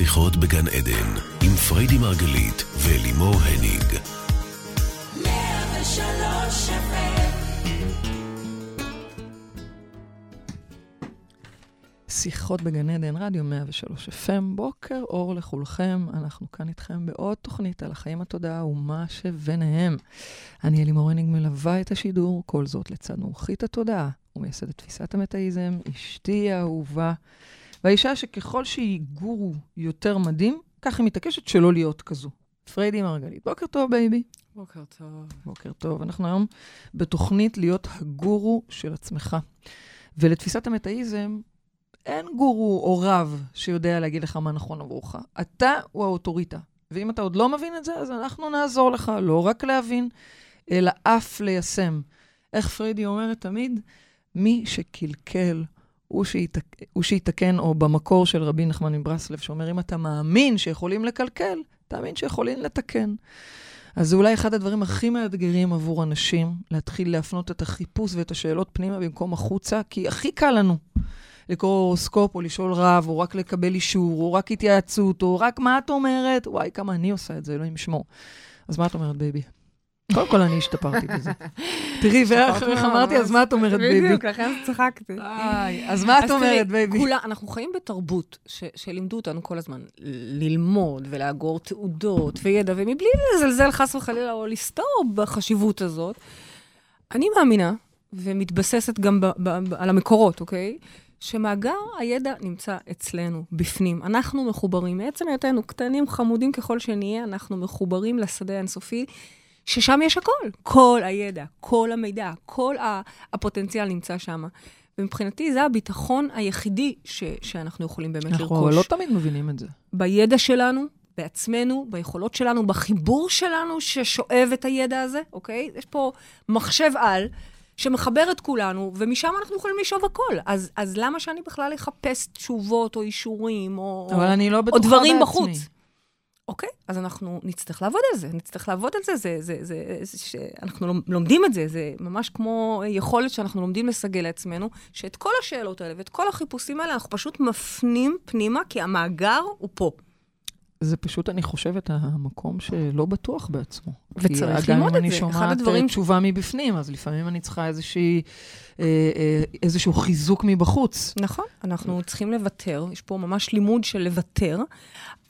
שיחות בגן עדן, עם פריידי מרגלית ולימור הניג. שיחות בגן עדן, רדיו 103 FM, בוקר אור לכולכם. אנחנו כאן איתכם בעוד תוכנית על החיים התודעה ומה שביניהם. אני אלימור הניג מלווה את השידור, כל זאת לצד מומחית התודעה ומייסדת תפיסת המטאיזם, אשתי האהובה. והאישה שככל שהיא גורו יותר מדהים, כך היא מתעקשת שלא להיות כזו. פריידי מרגלית. בוקר טוב, baby. בוקר טוב. בוקר טוב. אנחנו היום בתוכנית להיות הגורו של עצמך. ולתפיסת המטאיזם, אין גורו או רב שיודע להגיד לך מה נכון עבורך. אתה הוא האוטוריטה. ואם אתה עוד לא מבין את זה, אז אנחנו נעזור לך לא רק להבין, אלא אף ליישם. איך פריידי אומרת תמיד? מי שקלקל הוא, שיתק... הוא שיתקן, או במקור של רבי נחמן מברסלב, שאומר, אם אתה מאמין שיכולים לקלקל, תאמין שיכולים לתקן. אז זה אולי אחד הדברים הכי מאתגרים עבור אנשים, להתחיל להפנות את החיפוש ואת השאלות פנימה במקום החוצה, כי הכי קל לנו לקרוא הורוסקופ, או לשאול רב, או רק לקבל אישור, או רק התייעצות, או רק מה את אומרת? וואי, כמה אני עושה את זה, אלוהים ישמור. אז מה את אומרת, baby? קודם כל, אני השתפרתי בזה. תראי, ואיך אמרתי, אז מה את אומרת, baby? בדיוק, לכן צחקתי. אז מה את אומרת, baby? אנחנו חיים בתרבות שלימדו אותנו כל הזמן ללמוד ולאגור תעודות וידע, ומבלי לזלזל חס וחלילה או לסתור בחשיבות הזאת, אני מאמינה, ומתבססת גם על המקורות, אוקיי? שמאגר הידע נמצא אצלנו, בפנים. אנחנו מחוברים, מעצם היותנו קטנים, חמודים ככל שנהיה, אנחנו מחוברים לשדה האינסופי, ששם יש הכל. כל הידע, כל המידע, כל הפוטנציאל נמצא שם. ומבחינתי זה הביטחון היחידי ש- שאנחנו יכולים באמת אנחנו לרכוש. אנחנו לא תמיד מבינים את זה. בידע שלנו, בעצמנו, ביכולות שלנו, בחיבור שלנו ששואב את הידע הזה, אוקיי? יש פה מחשב על. שמחבר את כולנו, ומשם אנחנו יכולים לשאוב הכל. אז, אז למה שאני בכלל אחפש תשובות או אישורים, או, אבל או, אני לא או דברים בעצמי. בחוץ? אוקיי, אז אנחנו נצטרך לעבוד על זה, נצטרך לעבוד על זה, זה, זה, זה, זה ש... אנחנו לומדים את זה, זה ממש כמו יכולת שאנחנו לומדים לסגל לעצמנו, שאת כל השאלות האלה ואת כל החיפושים האלה, אנחנו פשוט מפנים פנימה, כי המאגר הוא פה. זה פשוט, אני חושבת, המקום שלא בטוח בעצמו. וצריך ללמוד את זה. כי גם אם אני שומעת תשובה מבפנים, אז לפעמים אני צריכה איזושהי, אה, אה, איזשהו חיזוק מבחוץ. נכון, אנחנו צריכים לוותר, יש פה ממש לימוד של לוותר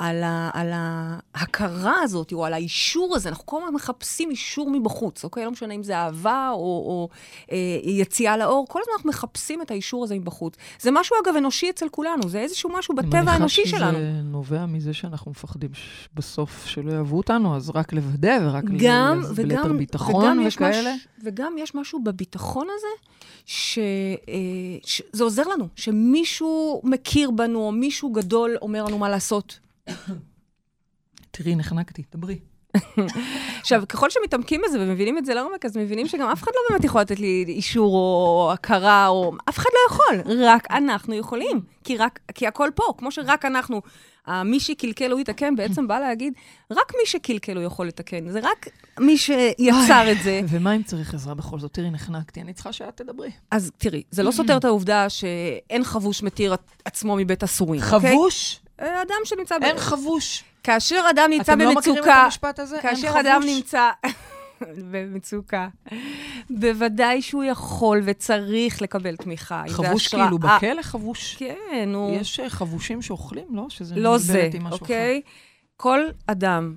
על, ה, על ההכרה הזאת, או על האישור הזה. אנחנו כל הזמן מחפשים אישור מבחוץ, אוקיי? לא משנה אם זה אהבה או, או אה, יציאה לאור, כל הזמן אנחנו מחפשים את האישור הזה מבחוץ. זה משהו, אגב, אנושי אצל כולנו, זה איזשהו משהו בטבע האנושי שלנו. אני מניחה שזה נובע מזה שאנחנו מפחדים בסוף שלא יאהבו אותנו, אז רק לוודא ורק גם, ליתר ביטחון וגם וכאלה. מש, וגם יש משהו בביטחון הזה, שזה אה, עוזר לנו, שמישהו מכיר בנו, או מישהו גדול אומר לנו מה לעשות. תראי, נחנקתי, דברי. עכשיו, ככל שמתעמקים בזה ומבינים את זה לעומק, אז מבינים שגם אף אחד לא באמת יכול לתת לי אישור או הכרה, או... אף אחד לא יכול, רק אנחנו יכולים. כי, רק, כי הכל פה, כמו שרק אנחנו, מי שקלקל הוא יתקן, בעצם בא להגיד, רק מי שקלקל הוא יכול לתקן. זה רק מי שיצר את זה. ומה אם צריך עזרה בכל זאת? תראי, נחנקתי, אני צריכה שאת תדברי. אז תראי, זה לא סותר את העובדה שאין חבוש מתיר עצמו במצורים, אוקיי? חבוש? אדם שנמצא... אין חבוש. כאשר אדם נמצא במצוקה... אתם לא מכירים את המשפט הזה? כאשר אדם נמצא במצוקה, בוודאי שהוא יכול וצריך לקבל תמיכה. חבוש כאילו בכלא חבוש? כן, הוא... יש חבושים שאוכלים, לא? שזה לא זה, אוקיי? כל אדם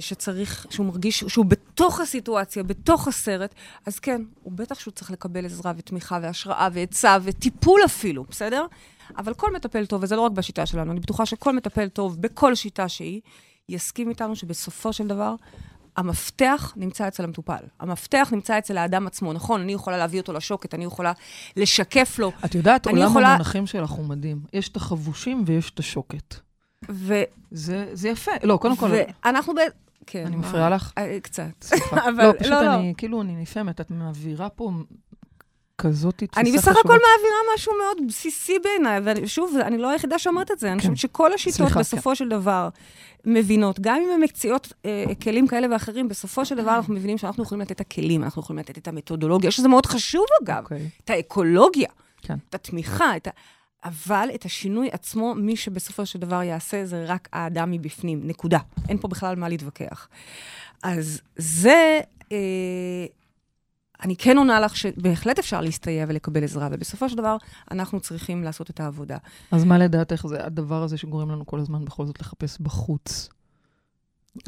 שצריך, שהוא מרגיש שהוא בתוך הסיטואציה, בתוך הסרט, אז כן, הוא בטח שהוא צריך לקבל עזרה ותמיכה והשראה ועצה וטיפול אפילו, בסדר? אבל כל מטפל טוב, וזה לא רק בשיטה שלנו, אני בטוחה שכל מטפל טוב, בכל שיטה שהיא, יסכים איתנו שבסופו של דבר, המפתח נמצא אצל המטופל. המפתח נמצא אצל האדם עצמו. נכון, אני יכולה להביא אותו לשוקת, אני יכולה לשקף לו. את יודעת, עולם יכולה... המונחים שלך הוא מדהים. יש את החבושים ויש את השוקת. ו... זה, זה יפה. לא, קודם כל... ואנחנו ב... כן. אני מפריעה לך? קצת. סליחה. אבל לא, פשוט לא, אני, לא. כאילו, אני נפעמת. את מעבירה פה כזאת תפיסה חשובה. אני בסך הכל מעבירה משהו מאוד בסיסי בעיניי, ושוב, אני לא היחידה שאומרת את זה, אני חושבת שכל השיטות בסופו של דבר מבינות, גם אם הן מציעות אה, כלים כאלה ואחרים, בסופו של דבר אנחנו מבינים שאנחנו יכולים לתת את הכלים, אנחנו יכולים לתת את המתודולוגיה, שזה מאוד חשוב אגב, את האקולוגיה, את התמיכה, את ה... אבל את השינוי עצמו, מי שבסופו של דבר יעשה, זה רק האדם מבפנים, נקודה. אין פה בכלל מה להתווכח. אז זה, אה, אני כן עונה לך שבהחלט אפשר להסתייע ולקבל עזרה, ובסופו של דבר אנחנו צריכים לעשות את העבודה. אז מה לדעתך זה הדבר הזה שגורם לנו כל הזמן בכל זאת לחפש בחוץ?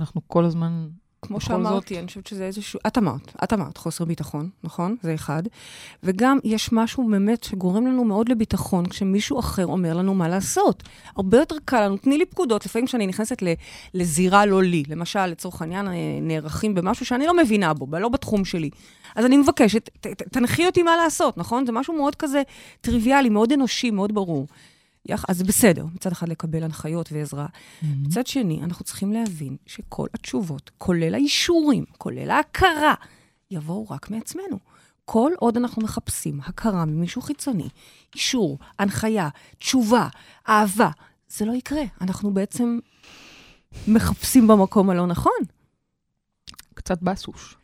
אנחנו כל הזמן כמו שאמרתי, זאת... אני חושבת שזה איזשהו... את אמרת, את אמרת, חוסר ביטחון, נכון? זה אחד. וגם יש משהו באמת שגורם לנו מאוד לביטחון כשמישהו אחר אומר לנו מה לעשות. הרבה יותר קל לנו, תני לי פקודות. לפעמים כשאני נכנסת לזירה לא לי, למשל, לצורך העניין, אה, נערכים במשהו שאני לא מבינה בו, לא בתחום שלי. אז אני מבקשת, ת, ת, תנחי אותי מה לעשות, נכון? זה משהו מאוד כזה טריוויאלי, מאוד אנושי, מאוד ברור. אז בסדר, מצד אחד לקבל הנחיות ועזרה. Mm-hmm. מצד שני, אנחנו צריכים להבין שכל התשובות, כולל האישורים, כולל ההכרה, יבואו רק מעצמנו. כל עוד אנחנו מחפשים הכרה ממישהו חיצוני, אישור, הנחיה, תשובה, אהבה, זה לא יקרה. אנחנו בעצם מחפשים במקום הלא נכון. קצת בסוש.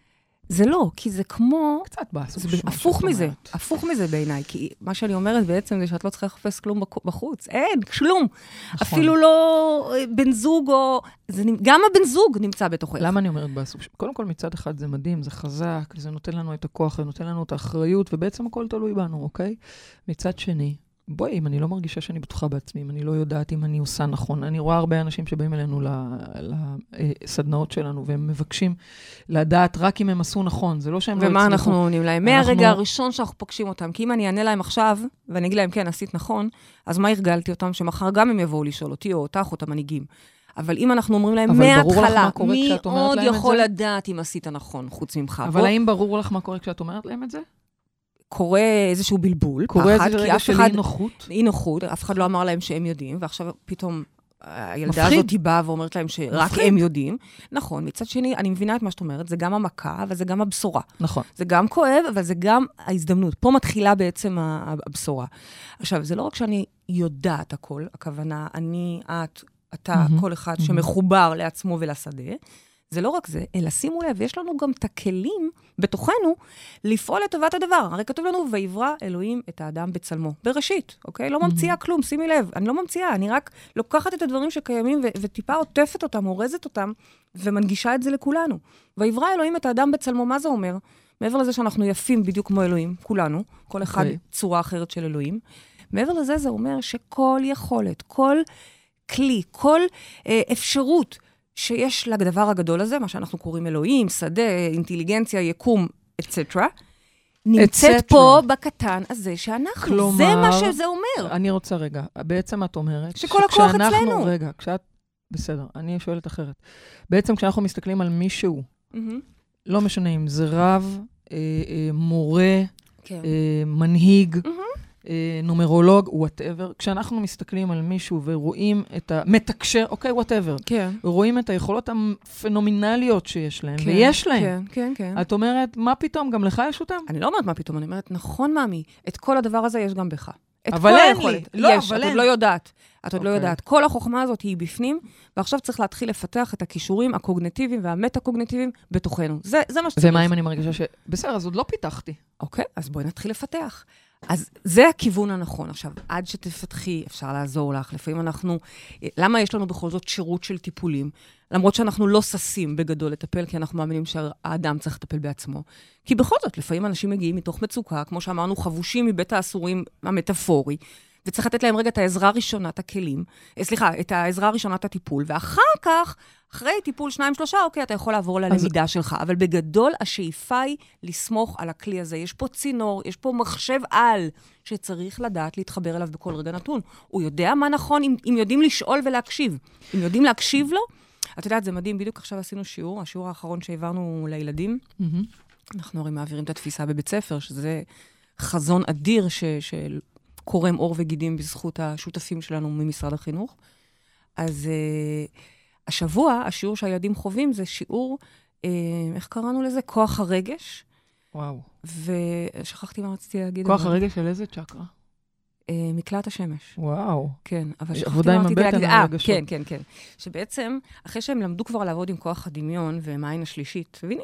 זה לא, כי זה כמו... קצת באסה. זה הפוך מזה. הפוך מזה בעיניי. כי מה שאני אומרת בעצם זה שאת לא צריכה לחפש כלום בחוץ. אין, כלום. נכון. אפילו לא אה, בן זוג או... זה, גם הבן זוג נמצא בתוכך. למה אני אומרת באסה? קודם כל, מצד אחד זה מדהים, זה חזק, זה נותן לנו את הכוח, זה נותן לנו את האחריות, ובעצם הכל תלוי בנו, אוקיי? מצד שני, בואי, אם אני לא מרגישה שאני בטוחה בעצמי, אם אני לא יודעת אם אני עושה נכון, אני רואה הרבה אנשים שבאים אלינו לסדנאות שלנו, והם מבקשים לדעת רק אם הם עשו נכון, זה לא שהם לא הצליחו. ומה אנחנו עונים להם? אנחנו... מהרגע הראשון שאנחנו פוגשים אותם, כי אם אני אענה להם עכשיו, ואני אגיד להם, כן, עשית נכון, אז מה הרגלתי אותם? שמחר גם הם יבואו לשאול אותי, או אותך, או את המנהיגים. אבל אם אנחנו אומרים להם מההתחלה, מי עוד יכול לדעת אם עשית נכון, חוץ ממך? אבל האם ברור לך מה קורה כשאת אומרת להם את זה? קורה איזשהו בלבול, קורה פחד, איזה רגע של אי נוחות. אי נוחות, אף אחד לא אמר להם שהם יודעים, ועכשיו פתאום הילדה מפחיד. הזאת באה ואומרת להם שרק מפחיד. הם יודעים. נכון, מצד שני, אני מבינה את מה שאת אומרת, זה גם המכה, אבל זה גם הבשורה. נכון. זה גם כואב, אבל זה גם ההזדמנות. פה מתחילה בעצם הבשורה. עכשיו, זה לא רק שאני יודעת הכל, הכוונה, אני, את, אתה, mm-hmm. כל אחד mm-hmm. שמחובר לעצמו ולשדה, זה לא רק זה, אלא שימו לב, יש לנו גם את הכלים בתוכנו לפעול לטובת הדבר. הרי כתוב לנו, ויברא אלוהים את האדם בצלמו. בראשית, אוקיי? לא ממציאה כלום, שימי לב. אני לא ממציאה, אני רק לוקחת את הדברים שקיימים ו- וטיפה עוטפת אותם, אורזת אותם, ומנגישה את זה לכולנו. ויברא אלוהים את האדם בצלמו, מה זה אומר? מעבר לזה שאנחנו יפים בדיוק כמו אלוהים, כולנו, כל אחד okay. אוקיי. צורה אחרת של אלוהים. מעבר לזה, זה אומר שכל יכולת, כל כלי, כל אה, אפשרות שיש לדבר הגדול הזה, מה שאנחנו קוראים אלוהים, שדה, אינטליגנציה, יקום, et cetera, נמצאת פה בקטן הזה שאנחנו. כלומר, זה מה שזה אומר. אני רוצה רגע, בעצם את אומרת... שכל הכוח אצלנו. רגע, כשאת... בסדר, אני שואלת אחרת. בעצם כשאנחנו מסתכלים על מישהו, mm-hmm. לא משנה אם זה רב, אה, אה, מורה, כן. אה, מנהיג, mm-hmm. אה, נומרולוג, whatever. כשאנחנו מסתכלים על מישהו ורואים את המתקשר, אוקיי, whatever. כן. רואים את היכולות הפנומנליות שיש להם, כן, ויש להם. כן, כן, כן. את אומרת, מה פתאום, גם לך יש אותם? אני לא אומרת מה פתאום, אני אומרת, נכון, ממי, את כל הדבר הזה יש גם בך. את אבל אין לי. לא, יש, אבל אין. את עוד לא יודעת. את עוד okay. לא אוקיי. יודעת. כל החוכמה הזאת היא בפנים, ועכשיו צריך להתחיל לפתח את הכישורים הקוגנטיביים והמטה-קוגנטיביים בתוכנו. זה, זה מה שצריך. ומה אם אני מרגישה ש... בסדר, אז עוד לא פיתחתי. אוקיי, okay, אז בואי נתחיל לפתח. אז זה הכיוון הנכון. עכשיו, עד שתפתחי, אפשר לעזור לך. לפעמים אנחנו... למה יש לנו בכל זאת שירות של טיפולים? למרות שאנחנו לא ששים בגדול לטפל, כי אנחנו מאמינים שהאדם צריך לטפל בעצמו. כי בכל זאת, לפעמים אנשים מגיעים מתוך מצוקה, כמו שאמרנו, חבושים מבית האסורים המטאפורי, וצריך לתת להם רגע את העזרה הראשונה, את הכלים, אה, סליחה, את העזרה הראשונה, את הטיפול, ואחר כך, אחרי טיפול שניים, שלושה, אוקיי, אתה יכול לעבור ללמידה אז... שלך. אבל בגדול, השאיפה היא לסמוך על הכלי הזה. יש פה צינור, יש פה מחשב על, שצריך לדעת להתחבר אליו בכל רגע נתון. הוא יודע מה נכון, אם, אם יודעים לשאול ולהקשיב. אם יודעים להקשיב לו, את יודעת, זה מדהים, בדיוק עכשיו עשינו שיעור, השיעור האחרון שהעברנו לילדים. Mm-hmm. אנחנו הרי מעבירים את התפיסה בבית ספר, שזה חזון אדיר ש, של קורם עור וגידים בזכות השותפים שלנו ממשרד החינוך. אז uh, השבוע, השיעור שהילדים חווים זה שיעור, uh, איך קראנו לזה? כוח הרגש. וואו. ושכחתי מה רציתי להגיד. כוח הרגש של איזה צ'קרה? אה, מקלט השמש. וואו. כן, אבל שכחתי עבודה עם מה רציתי הבטן להגיד. על אה, הרגשות. כן, כן, כן. שבעצם, אחרי שהם למדו כבר לעבוד עם כוח הדמיון ועם העין השלישית, תביני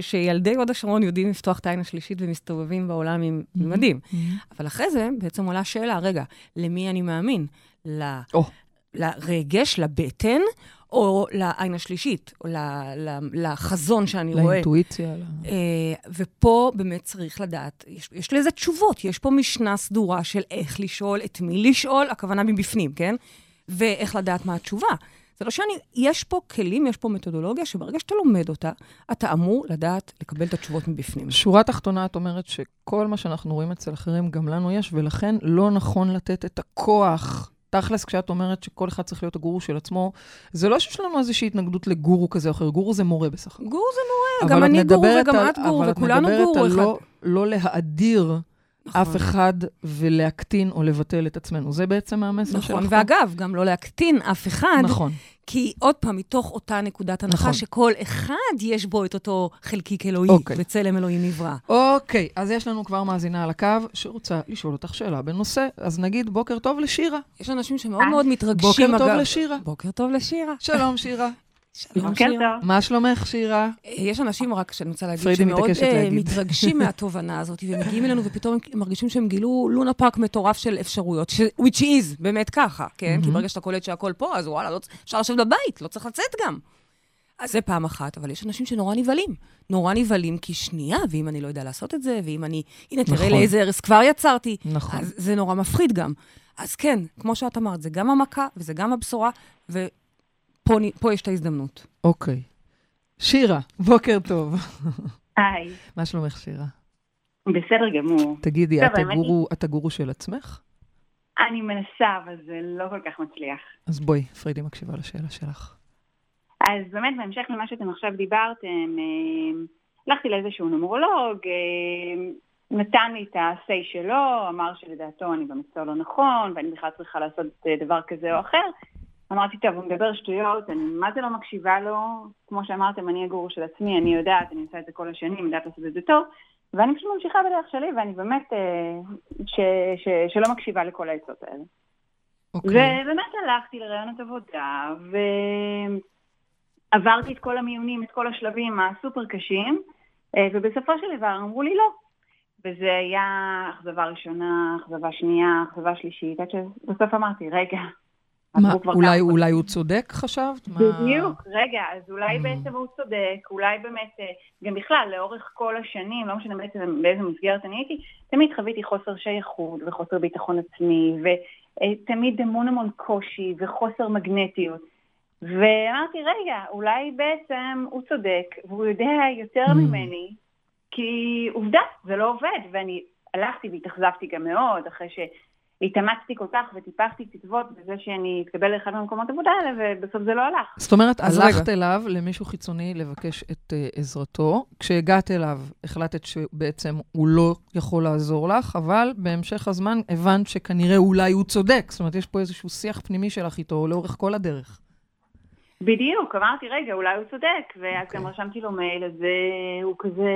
שילדי הוד השרון יודעים לפתוח את העין השלישית ומסתובבים בעולם עם Mhm. מדהים. Mhm. אבל אחרי זה בעצם עולה השאלה, רגע, למי אני מאמין? ל-. לרגש, לבטן, או לעין השלישית, או לחזון שאני רואה? לאינטואיציה. אה, ופה באמת צריך לדעת, יש, יש לזה תשובות, יש פה משנה סדורה של איך לשאול, את מי לשאול, הכוונה מבפנים, כן? ואיך לדעת מה התשובה. זה לא שאני, יש פה כלים, יש פה מתודולוגיה, שברגע שאתה לומד אותה, אתה אמור לדעת לקבל את התשובות מבפנים. שורה תחתונה, את אומרת שכל מה שאנחנו רואים אצל אחרים, גם לנו יש, ולכן לא נכון לתת את הכוח. תכלס, כשאת אומרת שכל אחד צריך להיות הגורו של עצמו, זה לא שיש לנו איזושהי התנגדות לגורו כזה או אחר, גורו זה מורה בסך הכל. גור זה מורה, גם אני גור מדברת וגם על- את גור, אבל את וכולנו מדברת על אחד. לא, לא להאדיר נכון. אף אחד ולהקטין או לבטל את עצמנו. זה בעצם המסר שלך. נכון? ואגב, גם לא להקטין אף אחד, נכון. כי עוד פעם, מתוך אותה נקודת הנחה נכון. שכל אחד יש בו את אותו חלקיק אלוהי, אוקיי. בצלם אלוהים נברא. אוקיי, אז יש לנו כבר מאזינה על הקו שרוצה לשאול אותך שאלה בנושא. אז נגיד, בוקר טוב לשירה. יש אנשים שמאוד מאוד מתרגשים, בוקר טוב אגב. לשירה. בוקר טוב לשירה. שלום, שירה. שלום, שירה. מה שלומך, שירה? אה, יש אנשים, רק שאני רוצה להגיד, שמאוד אה. מתרגשים מהתובנה הזאת, ומגיעים אלינו ופתאום הם מרגישים שהם גילו לונה פארק מטורף של אפשרויות, ש- which is, באמת ככה, כן? כי. ברגע שאתה קולט שהכל פה, אז וואלה, לא, אפשר לשבת בבית, לא צריך לצאת גם. אז זה פעם אחת, אבל יש אנשים שנורא נבהלים. נורא נבהלים, כי שנייה, ואם אני לא יודע לעשות את זה, ואם אני... הנה, תראה נכון. לאיזה הרס כבר יצרתי. נכון. אז זה נורא מפחיד גם. אז כן, כמו שאת אמרת, זה גם המכה וזה גם הבשורה, נ- פה יש את ההזדמנות. אוקיי. שירה, בוקר טוב. היי, מה שלומך, שירה? בסדר גמור. תגידי, טוב, את הגורו, את הגורו של עצמך? אני מנסה, אבל זה לא כל כך מצליח. אז בואי, פריידי מקשיבה לשאלה שלך. אז באמת, בהמשך למה שאתם עכשיו דיברתם, אה, הלכתי לאיזשהו נומרולוג, אה, נתן לי את ה-say שלו, אמר שלדעתו אני במקצוע לא נכון, ואני בכלל צריכה לעשות אה, דבר כזה או אחר. אמרתי, טוב, הוא מדבר שטויות, אני מה זה לא מקשיבה לו, כמו שאמרתם, אני הגורו של עצמי, אני יודעת, אני עושה את זה כל השנים, יודעת לעשות את זה טוב, ואני פשוט ממשיכה בדרך שלי, ואני באמת, אה, ש, ש, שלא מקשיבה לכל העצות האלה. אוקיי. ובאמת הלכתי לרעיונות עבודה, ועברתי את כל המיונים, את כל השלבים הסופר קשים, אה, ובסופו של דבר אמרו לי לא. וזה היה אכזבה ראשונה, אכזבה שנייה, אכזבה שלישית, עד שבסוף אמרתי, רגע, מה, אולי, כמה אולי הוא צודק, חשבת? מה- בדיוק, רגע, אז אולי Mm. בעצם הוא צודק, אולי באמת, אה, גם בכלל, לאורך כל השנים, לא משנה בעצם באיזה מסגרת אני הייתי, תמיד חוויתי חוסר שייכות וחוסר ביטחון עצמי, ותמיד המון המון קושי וחוסר מגנטיות. ואמרתי, רגע, אולי בעצם הוא צודק, והוא יודע יותר Mm. ממני, כי עובדה, זה לא עובד, ואני הלכתי והתאכזבתי גם מאוד, אחרי שהתאמצתי כל כך וטיפחתי תקוות בזה שאני אתקבל לאחד מהמקומות עבודה האלה, ובסוף זה לא הלך. זאת אומרת, אז הלכת רגע. אליו, למישהו חיצוני, לבקש את uh, עזרתו. כשהגעת אליו, החלטת שבעצם הוא לא יכול לעזור לך, אבל בהמשך הזמן הבנת שכנראה אולי הוא צודק. זאת אומרת, יש פה איזשהו שיח פנימי שלך איתו לאורך כל הדרך. בדיוק, אמרתי, רגע, אולי הוא צודק, ואז אוקיי. גם רשמתי לו מייל, אז אה, הוא כזה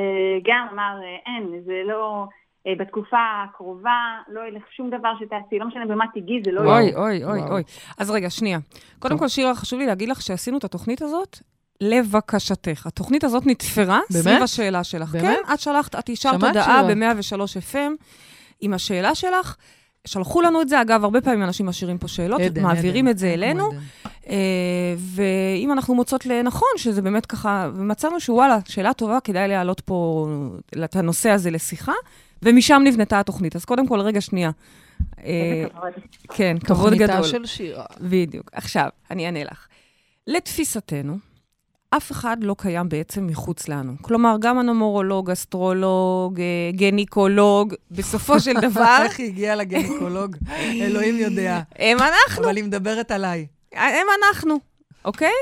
גם אמר, אה, אין, זה לא, בתקופה הקרובה לא ילך שום דבר שתעשי, לא משנה במה תיגעי, זה לא וואו. ילך. אוי, אוי, אוי. אוי. אז רגע, שנייה. קודם. כל, שירה, חשוב לי להגיד לך שעשינו את התוכנית הזאת לבקשתך. התוכנית הזאת נתפרה באמת? סביב השאלה שלך. באמת? כן, את שלחת, את אישרת הודעה שירה? ב-103 FM עם השאלה שלך. שלחו לנו את זה, אגב, הרבה פעמים אנשים משאירים פה שאלות, עדן, מעבירים עדן. את זה אלינו. עדן. אה, ואם אנחנו מוצאות לנכון, שזה באמת ככה, ומצאנו שוואלה, שאלה טובה, כדאי להעלות פה את הנושא הזה לשיחה, ומשם נבנתה התוכנית. אז קודם כל, רגע, שנייה. אה, איזה כבוד. כן, כבוד גדול. תוכניתה של שירה. בדיוק. עכשיו, אני אענה לך. לתפיסתנו, אף אחד לא קיים בעצם מחוץ לנו. כלומר, גם הנומרולוג, אסטרולוג, אה, גניקולוג, בסופו של דבר, איך היא הגיעה לגניקולוג? אלוהים יודע. הם אנחנו. אבל היא מדברת עליי. הם אנחנו, אוקיי?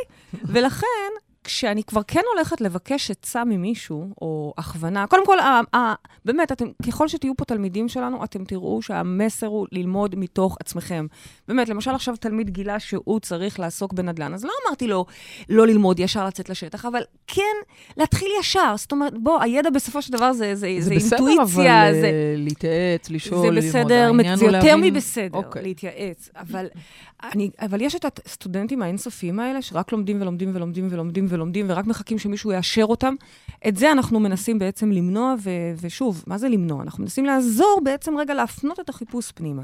ולכן, כשאני כבר כן הולכת לבקש עצה ממישהו, או הכוונה, קודם כל, ה, ה, באמת, אתם, ככל שתהיו פה תלמידים שלנו, אתם תראו שהמסר הוא ללמוד מתוך עצמכם. באמת, למשל עכשיו תלמיד גילה שהוא צריך לעסוק בנדל"ן, אז לא אמרתי לו לא ללמוד, ישר לצאת לשטח, אבל כן להתחיל ישר. זאת אומרת, בוא, הידע בסופו של דבר זה, זה, זה, זה אינטואיציה. בסדר, אבל זה... אה, להתייעץ, לשאול, זה ללמוד. בסדר, העניין זה יותר להבין- מבסדר, אוקיי. להתייעץ. אבל, אני, אבל יש את הסטודנטים האינסופיים האלה, שרק לומדים ולומדים ולומדים ולומדים ולומדים, ורק מחכים שמישהו יאשר אותם. את זה אנחנו מנסים בעצם למנוע, ו, ושוב, מה זה למנוע? אנחנו מנסים לעזור בעצם רגע להפנות את החיפוש פנימה.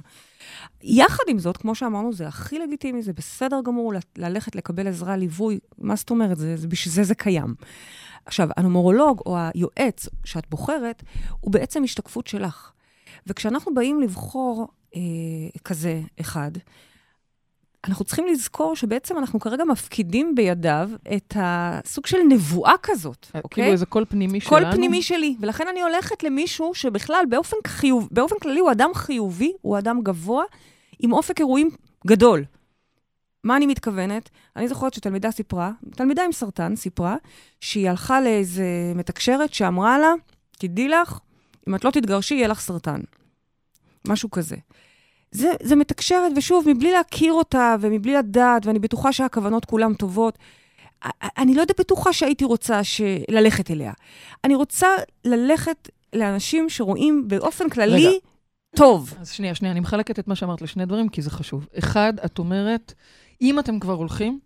יחד עם זאת, כמו שאמרנו, זה הכי לגיטימי, זה בסדר גמור ל- ללכת לקבל עזרה, ליווי. מה זאת אומרת? זה, זה, בשביל זה זה קיים. עכשיו, הנומרולוג או היועץ שאת בוחרת, הוא בעצם השתקפות שלך. וכשאנחנו באים לבחור אה, כזה אחד, אנחנו צריכים לזכור שבעצם אנחנו כרגע מפקידים בידיו את הסוג של נבואה כזאת, אה, אוקיי? כאילו איזה קול פנימי קול שלנו. פנימי שלי, ולכן אני הולכת למישהו שבכלל באופן, חיוב, באופן כללי הוא אדם חיובי, הוא אדם גבוה, עם אופק אירועים גדול. מה אני מתכוונת? אני זוכרת שתלמידה סיפרה, תלמידה עם סרטן סיפרה, שהיא הלכה לאיזה מתקשרת שאמרה לה, תדעי לך, אם את לא תתגרשי, יהיה לך סרטן. משהו כזה. זה, זה מתקשרת, ושוב, מבלי להכיר אותה ומבלי לדעת, ואני בטוחה שהכוונות כולן טובות, אני לא יודעת בטוחה שהייתי רוצה ש... ללכת אליה. אני רוצה ללכת לאנשים שרואים באופן כללי רגע. טוב. אז שנייה, שנייה, אני מחלקת את מה שאמרת לשני דברים, כי זה חשוב. אחד, את אומרת, אם אתם כבר הולכים,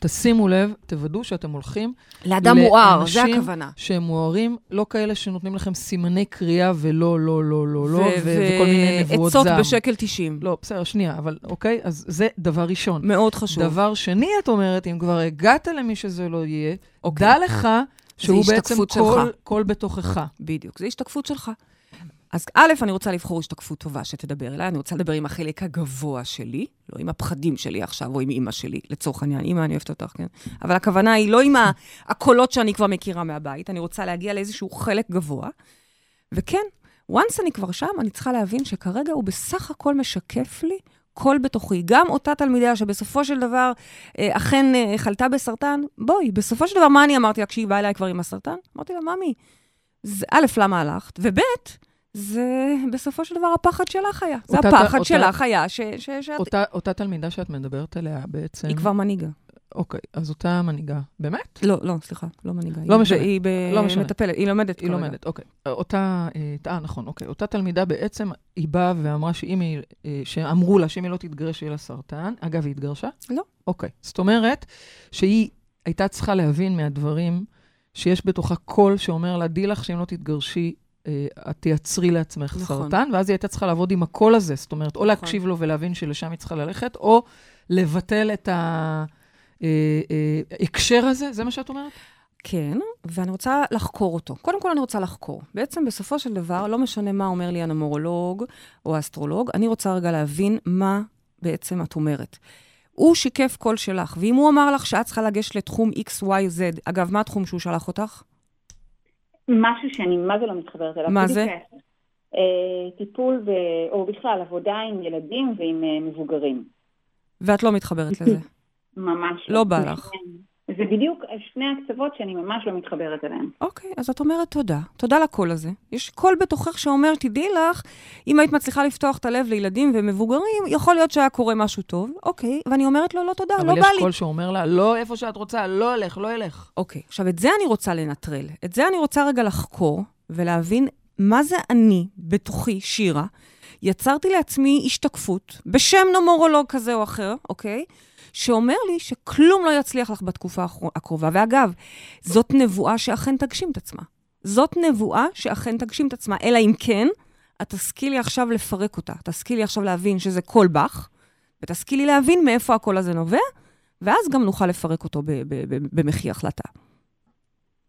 תשימו לב, תוודאו שאתם הולכים לאדם מואר, זה לאנשים הכוונה. שהם מוארים, לא כאלה שנותנים לכם סימני קריאה ולא, לא, לא, לא, לא, וכל מיני נבואות זעם. ועצות בשקל 90. לא, בסדר, שנייה, אבל אוקיי, אז זה דבר ראשון. מאוד חשוב. דבר שני, את אומרת, אם כבר הגעת למי שזה לא יהיה, אוקיי. דע לך שהוא בעצם. קול, קול בתוכך. בדיוק, זה השתקפות שלך. אז א', אני רוצה לבחור השתקפות טובה שתדבר אליי, אני רוצה לדבר עם החלק הגבוה שלי, לא עם הפחדים שלי עכשיו, או עם אימא שלי, לצורך העניין. אימא, אני אוהבת אותך, כן? אבל הכוונה היא לא עם הקולות שאני כבר מכירה מהבית, אני רוצה להגיע לאיזשהו חלק גבוה. וכן, once אני כבר שם, אני צריכה להבין שכרגע הוא בסך הכל משקף לי קול בתוכי. גם אותה תלמידה שבסופו של דבר אה, אכן אה, חלתה בסרטן, בואי, בסופו של דבר, מה אני אמרתי לה כשהיא באה אליי כבר עם הסרטן? אמרתי לה, ממי, א', למה הלכת? וב', זה בסופו של דבר הפחד שלך היה. זה הפחד אותה- שלך היה ש, ש, שאת... אותה, אותה תלמידה שאת מדברת עליה בעצם... היא כבר מנהיגה. אוקיי, אז אותה מנהיגה. באמת? לא, לא, סליחה, לא מנהיגה. לא היא משנה. היא ב- לא משנה. מטפלת, היא לומדת היא כרגע. לומדת, אוקיי. אותה, אה, אה, נכון, אוקיי. אותה תלמידה בעצם, היא באה ואמרה שאם היא, אה, שאמרו לה שאם היא לא תתגרש, יהיה לה סרטן. אגב, היא התגרשה? לא. אוקיי. זאת אומרת שהיא הייתה צריכה להבין מהדברים שיש בתוכה קול שאומר לה, דעי לך שאם לא תתגרשי, את תייצרי לעצמך נכון. סרטן, ואז היא הייתה צריכה לעבוד עם הקול הזה. זאת אומרת, או נכון. להקשיב לו ולהבין שלשם היא צריכה ללכת, או לבטל את ההקשר הזה, זה מה שאת אומרת? כן, ואני רוצה לחקור אותו. קודם כל אני רוצה לחקור. בעצם בסופו של דבר, לא משנה מה אומר לי הנומרולוג או האסטרולוג, אני רוצה רגע להבין מה בעצם את אומרת. הוא שיקף קול שלך, ואם הוא אמר לך שאת צריכה לגשת לתחום XYZ, אגב, מה התחום שהוא שלח אותך? משהו שאני מה זה לא מתחברת אליו. מה זה? אה, טיפול, ב, או בכלל עבודה עם ילדים ועם אה, מבוגרים. ואת לא מתחברת לזה. ממש לא בא לך. זה בדיוק שני הקצוות שאני ממש לא מתחברת אליהם. אוקיי, אז את אומרת תודה. תודה לקול הזה. יש קול בתוכך שאומר, תדעי לך, אם היית מצליחה לפתוח את הלב לילדים ומבוגרים, יכול להיות שהיה קורה משהו טוב. אוקיי, ואני אומרת לו, לא תודה, לא אבל בא יש לי. קול שאומר לה, לא איפה שאת רוצה, לא אלך, לא אלך. אוקיי, עכשיו את זה אני רוצה לנטרל. את זה אני רוצה רגע לחקור ולהבין מה זה אני, בתוכי, שירה, יצרתי לעצמי השתקפות בשם נומרולוג כזה או אחר, אוקיי? שאומר לי שכלום לא יצליח לך בתקופה הקרובה. ואגב, זאת נבואה שאכן תגשים את עצמה. זאת נבואה שאכן תגשים את עצמה, אלא אם כן, את תשכילי עכשיו לפרק אותה. תשכילי עכשיו להבין שזה קול בך, ותשכילי להבין מאיפה הקול הזה נובע, ואז גם נוכל לפרק אותו במחי החלטה.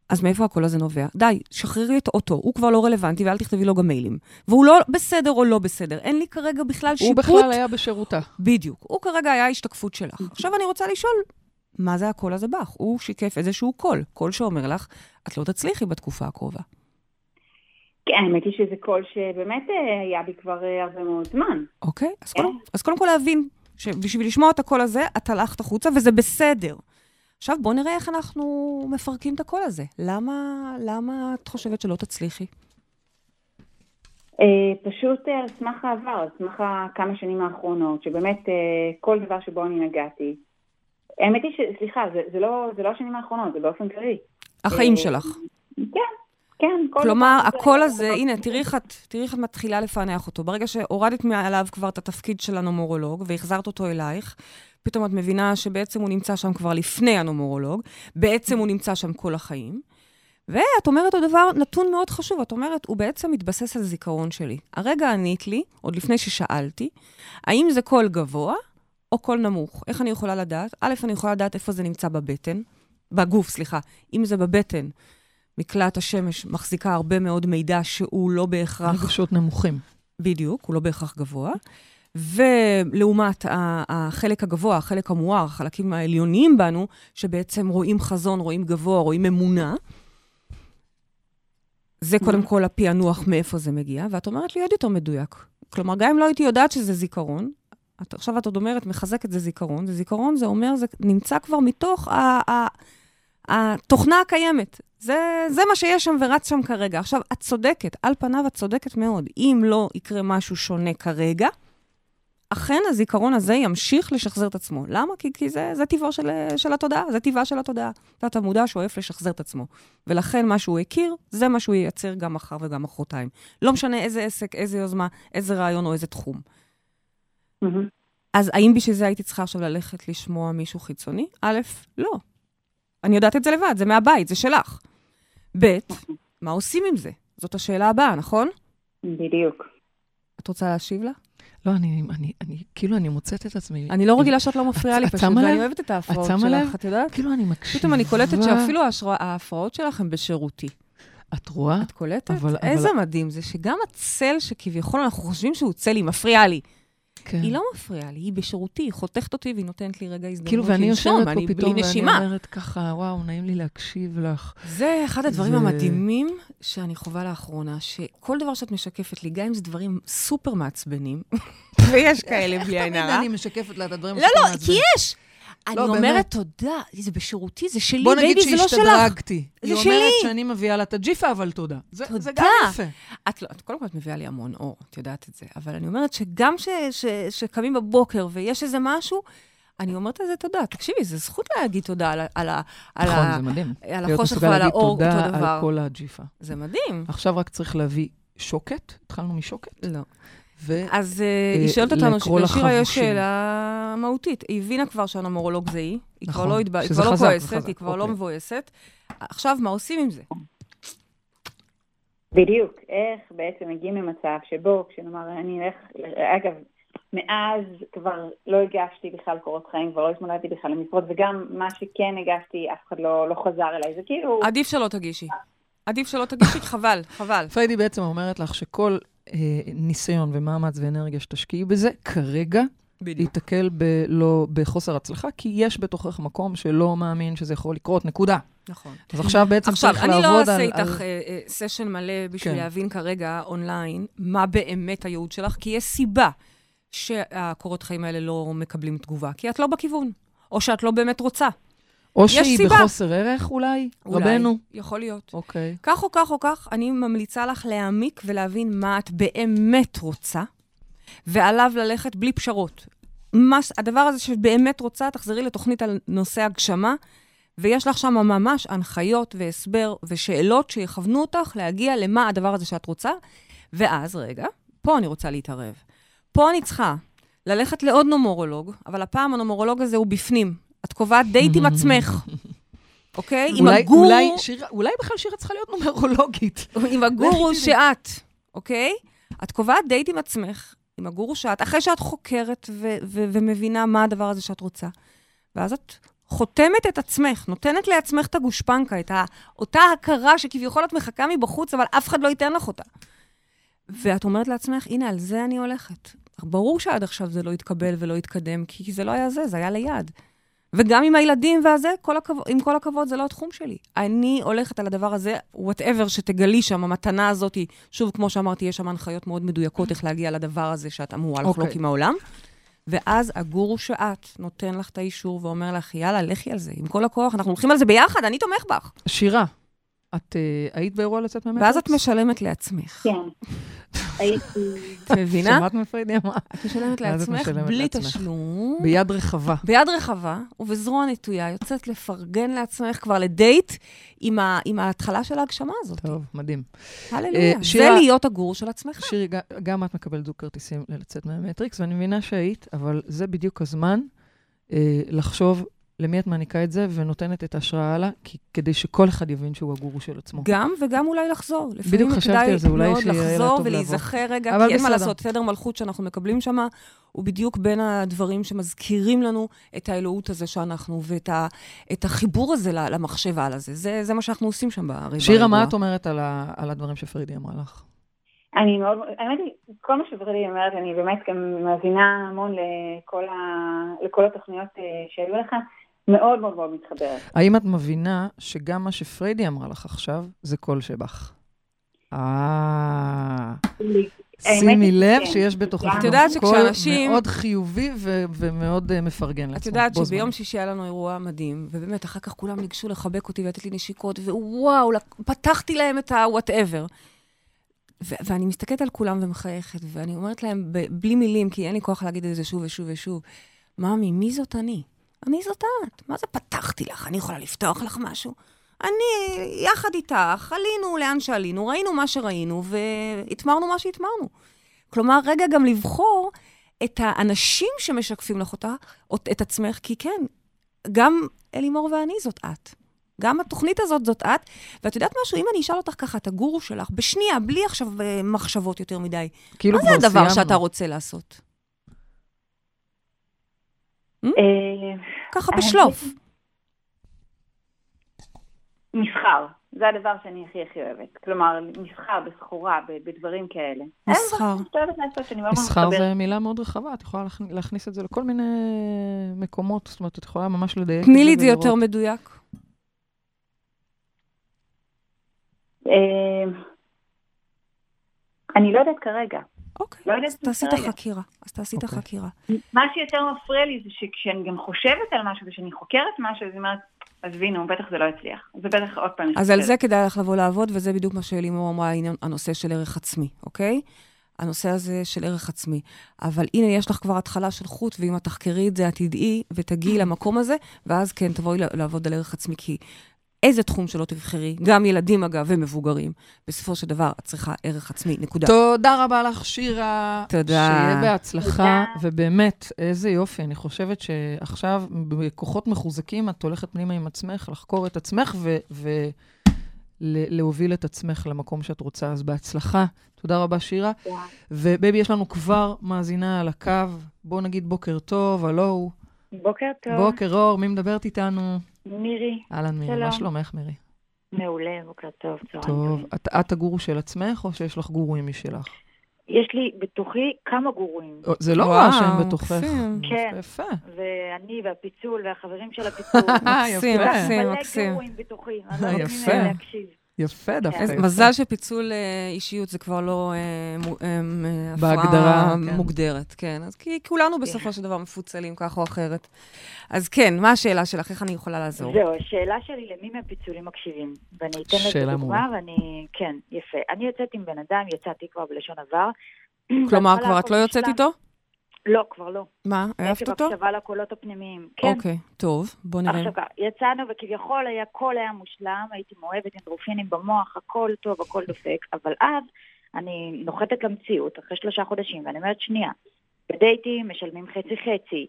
אז מאיפה הקול הזה נובע? די, שחררי את אותו, הוא כבר לא רלוונטי ואל תכתבי לו גם מיילים. והוא לא בסדר או לא בסדר, אין לי כרגע בכלל הוא שיפוט. בכלל היה בשירותה. בדיוק. הוא כרגע היה השתקפות שלך. עכשיו אני רוצה לשאול, מה זה הקול הזה בך? הוא שיקף איזשהו קול, קול שאומר לך, את לא תצליחי בתקופה הקרובה. כן, האמת היא שזה קול שבאמת אה, היה בי כבר אה, הרבה מאוד זמן. אוקיי? אז כן. קודם, אז קודם כל להבין שבשביל לשמוע את הקול הזה, את הלכת החוצה, וזה בסדר. עכשיו בואו נראה איך אנחנו מפרקים את הקול הזה. למה, למה את חושבת שלא תצליחי? אה, פשוט אה, על סמך העבר, על סמך כמה שנים האחרונות, שבאמת אה, כל דבר שבו אני נגעתי. האמת היא ש... סליחה, זה, זה, לא, זה לא השנים האחרונות, זה באופן כללי. החיים שלך. כן, כן. כל כלומר, הקול זה- הזה, הנה, תראי איך את, תראי איך את מתחילה לפענח אותו. ברגע שהורדת מעליו כבר את התפקיד של הנומרולוג והחזרת אותו אלייך, פתאום את מבינה שבעצם הוא נמצא שם כבר לפני הנומרולוג, בעצם הוא נמצא שם כל החיים. ואת אומרת עוד דבר, נתון מאוד חשוב, את אומרת, הוא בעצם מתבסס על זיכרון שלי. הרגע ענית לי, עוד לפני ששאלתי, האם זה קול גבוה או קול נמוך? איך אני יכולה לדעת? א', אני יכולה לדעת איפה זה נמצא בבטן, בגוף, סליחה. אם זה בבטן, מקלעת השמש מחזיקה הרבה מאוד מידע שהוא לא בהכרח, רגשות נמוכים. בדיוק, הוא לא בהכרח גבוה. ולעומת החלק הגבוה, החלק המואר, החלקים העליוניים בנו, שבעצם רואים חזון, רואים גבוה, רואים אמונה, זה קודם כל הפענוח מאיפה זה מגיע, ואת אומרת לי עוד יותר מדויק. כלומר, גם אם לא הייתי יודעת שזה זיכרון, את, עכשיו את עוד אומרת, מחזקת זה זיכרון, זה זיכרון, זה אומר, זה נמצא כבר מתוך ה, ה, התוכנה הקיימת. זה, זה מה שיש שם ורץ שם כרגע. עכשיו, את צודקת, על פניו את צודקת מאוד. אם לא יקרה משהו שונה כרגע, אכן הזיכרון הזה ימשיך לשחזר את עצמו. למה? כי, כי זה, זה טבעו של, של התודעה, זה טבעה של התודעה. תת המודע שואף לשחזר את עצמו. ולכן מה שהוא הכיר, זה מה שהוא ייצר גם מחר וגם מחרתיים. לא משנה איזה עסק, איזה יוזמה, איזה רעיון או איזה תחום. מהמם. אז האם בשביל זה הייתי צריכה עכשיו ללכת לשמוע מישהו חיצוני? א', לא. אני יודעת את זה לבד, זה מהבית, זה שלך. ב', מה עושים עם זה? זאת השאלה הבאה, נכון? בדיוק. את רוצה להשיב לה? לא, אני, אני, אני, כאילו, אני מוצאת את עצמי. אני לא רגילה שאת לא מפריעה לי את פשוט, ואני? אוהבת את ההפרעות? שלך, את יודעת? כאילו, אני מקשיבה. פתאום אני קולטת שאפילו ההפרעות שלך הן בשירותי. את רואה? את קולטת? אבל- איזה אבל- מדהים זה שגם הצל שכביכול אנחנו חושבים שהוא צל, היא מפריעה לי. כן. היא לא מפריעה לי, היא בשירותי, היא חותכת אותי והיא נותנת לי רגע הזדמנות כאילו, ואני יושבת פה פתאום, ואני נשימה. אומרת ככה, וואו, נעים לי להקשיב לך. זה אחד הדברים זה- המדהימים שאני חווה לאחרונה, שכל דבר שאת משקפת לי, גם אם זה דברים סופר מעצבנים, ויש כאלה בלי עין הרע. אני משקפת לה את הדברים לא, לא. כי יש. אני באמת. אומרת תודה, זה בשירותי, זה שלי, בוא נגיד בייבי, זה לא שלך. שהשתדרגתי. זה היא אומרת שלי. שאני מביאה לה את הג'יפה, אבל תודה. זה זה תודה. גם יפה. את לא, את קודם כל את מביאה לי המון אור, את יודעת את זה, אבל אני אומרת שגם ש, ש, שקמים בבוקר ויש איזה משהו, אני אומרת על זה תודה. תקשיבי, זו זכות להגיד תודה על, על, על, נכון, ה- זה מדהים. על להיות החושך מסוגל ועל להגיד האור, אותו תודה דבר. על כל הג'יפה. זה מדהים. עכשיו רק צריך להביא שוקת, התחלנו משוקת, לא. ו... אז אה, היא שואלת אותנו, לקרוא לשירה יש. שאלה מהותית. היא הבינה כבר שהנומרולוג זה היא, היא כבר נכון, לא כבר לא חזק, כועסת, חזק, היא כבר לא אוקיי. מבואסת. עכשיו, מה עושים עם זה? בדיוק. איך בעצם מגיעים למצב שבו, כשנאמר, אני אלך, אגב, מאז כבר לא הגשתי בכלל קורות חיים, כבר לא התמודדתי בכלל למשרות, וגם מה שכן הגשתי, אף אחד לא, לא חזר אליי. זה כאילו... עדיף שלא תגישי. עדיף שלא תגישי, חבל, חבל. פרידי בעצם אומרת לך שכל אה, ניסיון ומאמץ ואנרגיה שתשקיעי בזה, כרגע ייתקל ב- לא, בחוסר הצלחה, כי יש בתוכך מקום שלא מאמין שזה יכול לקרות, נקודה. נכון. אז עכשיו בעצם עכשיו, צריך אני לא לעבוד אעשה על... איתך על... אה, אה, session מלא בשביל כן. להבין כרגע אונליין מה באמת הייעוד שלך, כי יש סיבה שהקורות חיים האלה לא מקבלים תגובה, כי את לא בכיוון, או שאת לא באמת רוצה. או שהיא סיבה. בחוסר ערך אולי, אולי. רבנו. יכול להיות. אוקיי. כך או כך או כך, אני ממליצה לך להעמיק ולהבין מה את באמת רוצה, ועליו ללכת בלי פשרות. מה, הדבר הזה שבאמת רוצה, תחזרי לתוכנית על נושא הגשמה, ויש לך שם ממש הנחיות והסבר ושאלות שיכוונו אותך להגיע למה הדבר הזה שאת רוצה, ואז, רגע, פה אני רוצה להתערב. פה אני צריכה ללכת לעוד נומרולוג, אבל הפעם הנומרולוג הזה הוא בפנים. את קובעת דייט עם עצמך, אוקיי? עם הגורו... אולי, שירה, אולי בכלל שירה צריכה להיות נומרולוגית. עם הגורו שאת, אוקיי? את קובעת דייט עם עצמך, עם הגורו שאת, אחרי שאת חוקרת ו- ו- ומבינה מה הדבר הזה שאת רוצה. ואז את חותמת את עצמך, נותנת לעצמך את הגושפנקה, את ה- אותה הכרה שכביכול את מחכה מבחוץ, אבל אף אחד לא ייתן לך אותה. ואת אומרת לעצמך, הנה, על זה אני הולכת. ברור שעד עכשיו זה לא יתקבל ולא יתקדם, כי זה לא היה זה, זה היה ליד. וגם עם הילדים והזה, כל הכבוד, עם כל הכבוד, זה לא התחום שלי. אני הולכת על הדבר הזה, whatever שתגלי שם, המתנה הזאת, שוב, כמו שאמרתי, יש שם הנחיות מאוד מדויקות איך להגיע לדבר הזה שאת אמורה לחלוק אוקיי. עם העולם. ואז הגורו שאת נותן לך את האישור ואומר לך, יאללה, לכי על זה, עם כל הכוח, אנחנו הולכים על זה ביחד, אני תומך בך. שירה, את uh, היית באירוע לצאת ממטריקס? ואז את משלמת לעצמך. כן. את מבינה? שמעת מה פרידי אמרה? את משלמת לעצמך בלי. תשלום. ביד רחבה. ביד רחבה ובזרוע נטויה, יוצאת לפרגן לעצמך כבר לדייט עם, ה, עם ההתחלה של ההגשמה הזאת. טוב, מדהים. הללויה. אה, זה להיות הגור של עצמך. שירי, גם את מקבלת זוג כרטיסים ללצאת מהמטריקס, ואני מבינה שהיית, אבל זה בדיוק הזמן אה, לחשוב למי את מעניקה את זה ונותנת את ההשראה הלאה, כי, כדי שכל אחד יבין שהוא הגורו של עצמו. גם וגם אולי לחזור. בדיוק לפעמים חשבתי כדאי על זה, אולי מאוד שיהיה לה לחזור טוב ולהיזכר רגע, אבל כי אין מה בסדר. לעשות, תדר מלכות שאנחנו מקבלים שם, הוא בדיוק בין הדברים שמזכירים לנו את האלוהות הזה שאנחנו, ואת ה, את החיבור הזה למחשב על הזה. זה, זה מה שאנחנו עושים שם ברגע. שירה, מה את אומרת על, ה, על הדברים שפרידי אמרה לך? אני מאוד, האמת היא, כל מה שפרידי אומרת, אני באמת גם מאזינה המון לכל, ה, לכל התוכניות אה, שהיו לך, מאוד מאוד מאוד מתחברת. האם את מבינה שגם מה שפרידי אמרה לך עכשיו, זה קול שבך? אה... שימי לב. שיש בתוכך יודעת קול שכשאנשים- מאוד חיובי ו- ומאוד אה, מפרגן לעצמו. את יודעת שביום. שישי היה לנו אירוע מדהים, ובאמת, אחר כך כולם ניגשו לחבק אותי ולתת לי נשיקות, וואו, פתחתי להם את ה-whatever. ו- ואני מסתכלת על כולם ומחייכת, ואני אומרת להם ב- בלי מילים, כי אין לי כוח להגיד את זה שוב ושוב ושוב, ממי, מי זאת אני? אני זאת את. מה זה פתחתי לך? אני יכולה לפתוח לך משהו? אני, יחד איתך, עלינו לאן שעלינו, ראינו מה שראינו, והתמרנו מה שהתמרנו. כלומר, רגע גם לבחור את האנשים שמשקפים לך אותה, אות- את עצמך, כי כן, גם אלימור ואני זאת את. גם התוכנית הזאת זאת את. ואת יודעת משהו, אם אני אשאל אותך ככה, את הגורו שלך, בשנייה, בלי עכשיו אה, מחשבות יותר מדי, כאילו מה זה הדבר סיימנו. שאתה רוצה לעשות? אה, ככה האמת בשלוף. מסחר, זה הדבר שאני הכי הכי אוהבת. כלומר, מסחר בסחורה, בדברים כאלה. מסחר. מאוד מסחר. זה מילה מאוד רחבה, את יכולה להכ- להכניס את זה לכל מיני מקומות, זאת אומרת, את יכולה ממש לדייק תני לי את זה. יותר מדויק. אה, אני לא יודעת כרגע. אוקיי, לא אז תעשי את. החקירה. אז תעשי את אוקיי. החקירה. מה שיותר מפריע לי זה שכשאני גם חושבת על משהו ושאני חוקרת משהו, אז אני אומרת, עזבי, נו, בטח זה לא יצליח. זה בטח עוד פעם... אז על. זה כדאי לך לבוא לעבוד, וזה בדיוק מה שאלימור אמרה, הנושא של ערך עצמי, אוקיי? הנושא הזה של ערך עצמי. אבל הנה, יש לך כבר התחלה של חוט, ואם את תחקרי את זה, את תדעי ותגיעי למקום הזה, ואז כן, תבואי לעבוד על ערך עצמי, כי איזה תחום שלא תבחרי, גם ילדים אגב ומבוגרים, בסופו של דבר את צריכה ערך עצמי, נקודה. תודה רבה לך, שירה. תודה. שיהיה בהצלחה, תודה. ובאמת, איזה יופי. אני חושבת שעכשיו, בכוחות מחוזקים, את הולכת פנימה עם עצמך, לחקור את עצמך ולהוביל את עצמך למקום שאת רוצה. אז בהצלחה. תודה רבה, שירה. ובייבי, יש לנו כבר מאזינה על הקו. בואו נגיד בוקר טוב, הלו. בוקר טוב. בוקר אור, מי מדברת איתנו? מירי, אהלן, מירי, מה. שלומך, מירי? מעולה, בוקר טוב, צהריים טוב. את, את הגורו של עצמך, או שיש לך גורואים משלך? יש לי בתוכי כמה גורואים, או, זה לא רע שהם בתוכך. מקסים. כן. יפה. ואני והפיצול והחברים של הפיצול. מקסים, יפה. מקסים, מלא מקסים. גרועים בתוכי, אני לא יפה. יפה דווקא. איזה יפה. מזל שפיצול אה, אישיות זה כבר לא אה, אה, אה, הפרעה כן. מוגדרת, כן. אז כי כולנו בסופו של דבר מפוצלים כך או אחרת. אז כן, מה השאלה שלך? איך אני יכולה לעזור? זהו, השאלה שלי למי מהפיצולים מקשיבים. ואני אתן לזה דוגמה. ואני... כן, יפה. אני יוצאת עם בן אדם, יצאתי כבר בלשון עבר. כלומר, כבר את לא יוצאת. איתו? לא, כבר לא. מה, אהבת אותו? הקשבה לקולות הפנימיים. כן. אוקיי, טוב, בוא נראה. עכשיו ככה, יצאנו וכביכול היה, הכל היה מושלם, הייתי מאוהבת אנדרופינים במוח, הכל טוב, הכל דופק, אבל אז אני נוחתת למציאות אחרי שלושה חודשים, ואני אומרת, שנייה, בדייטים משלמים חצי-חצי,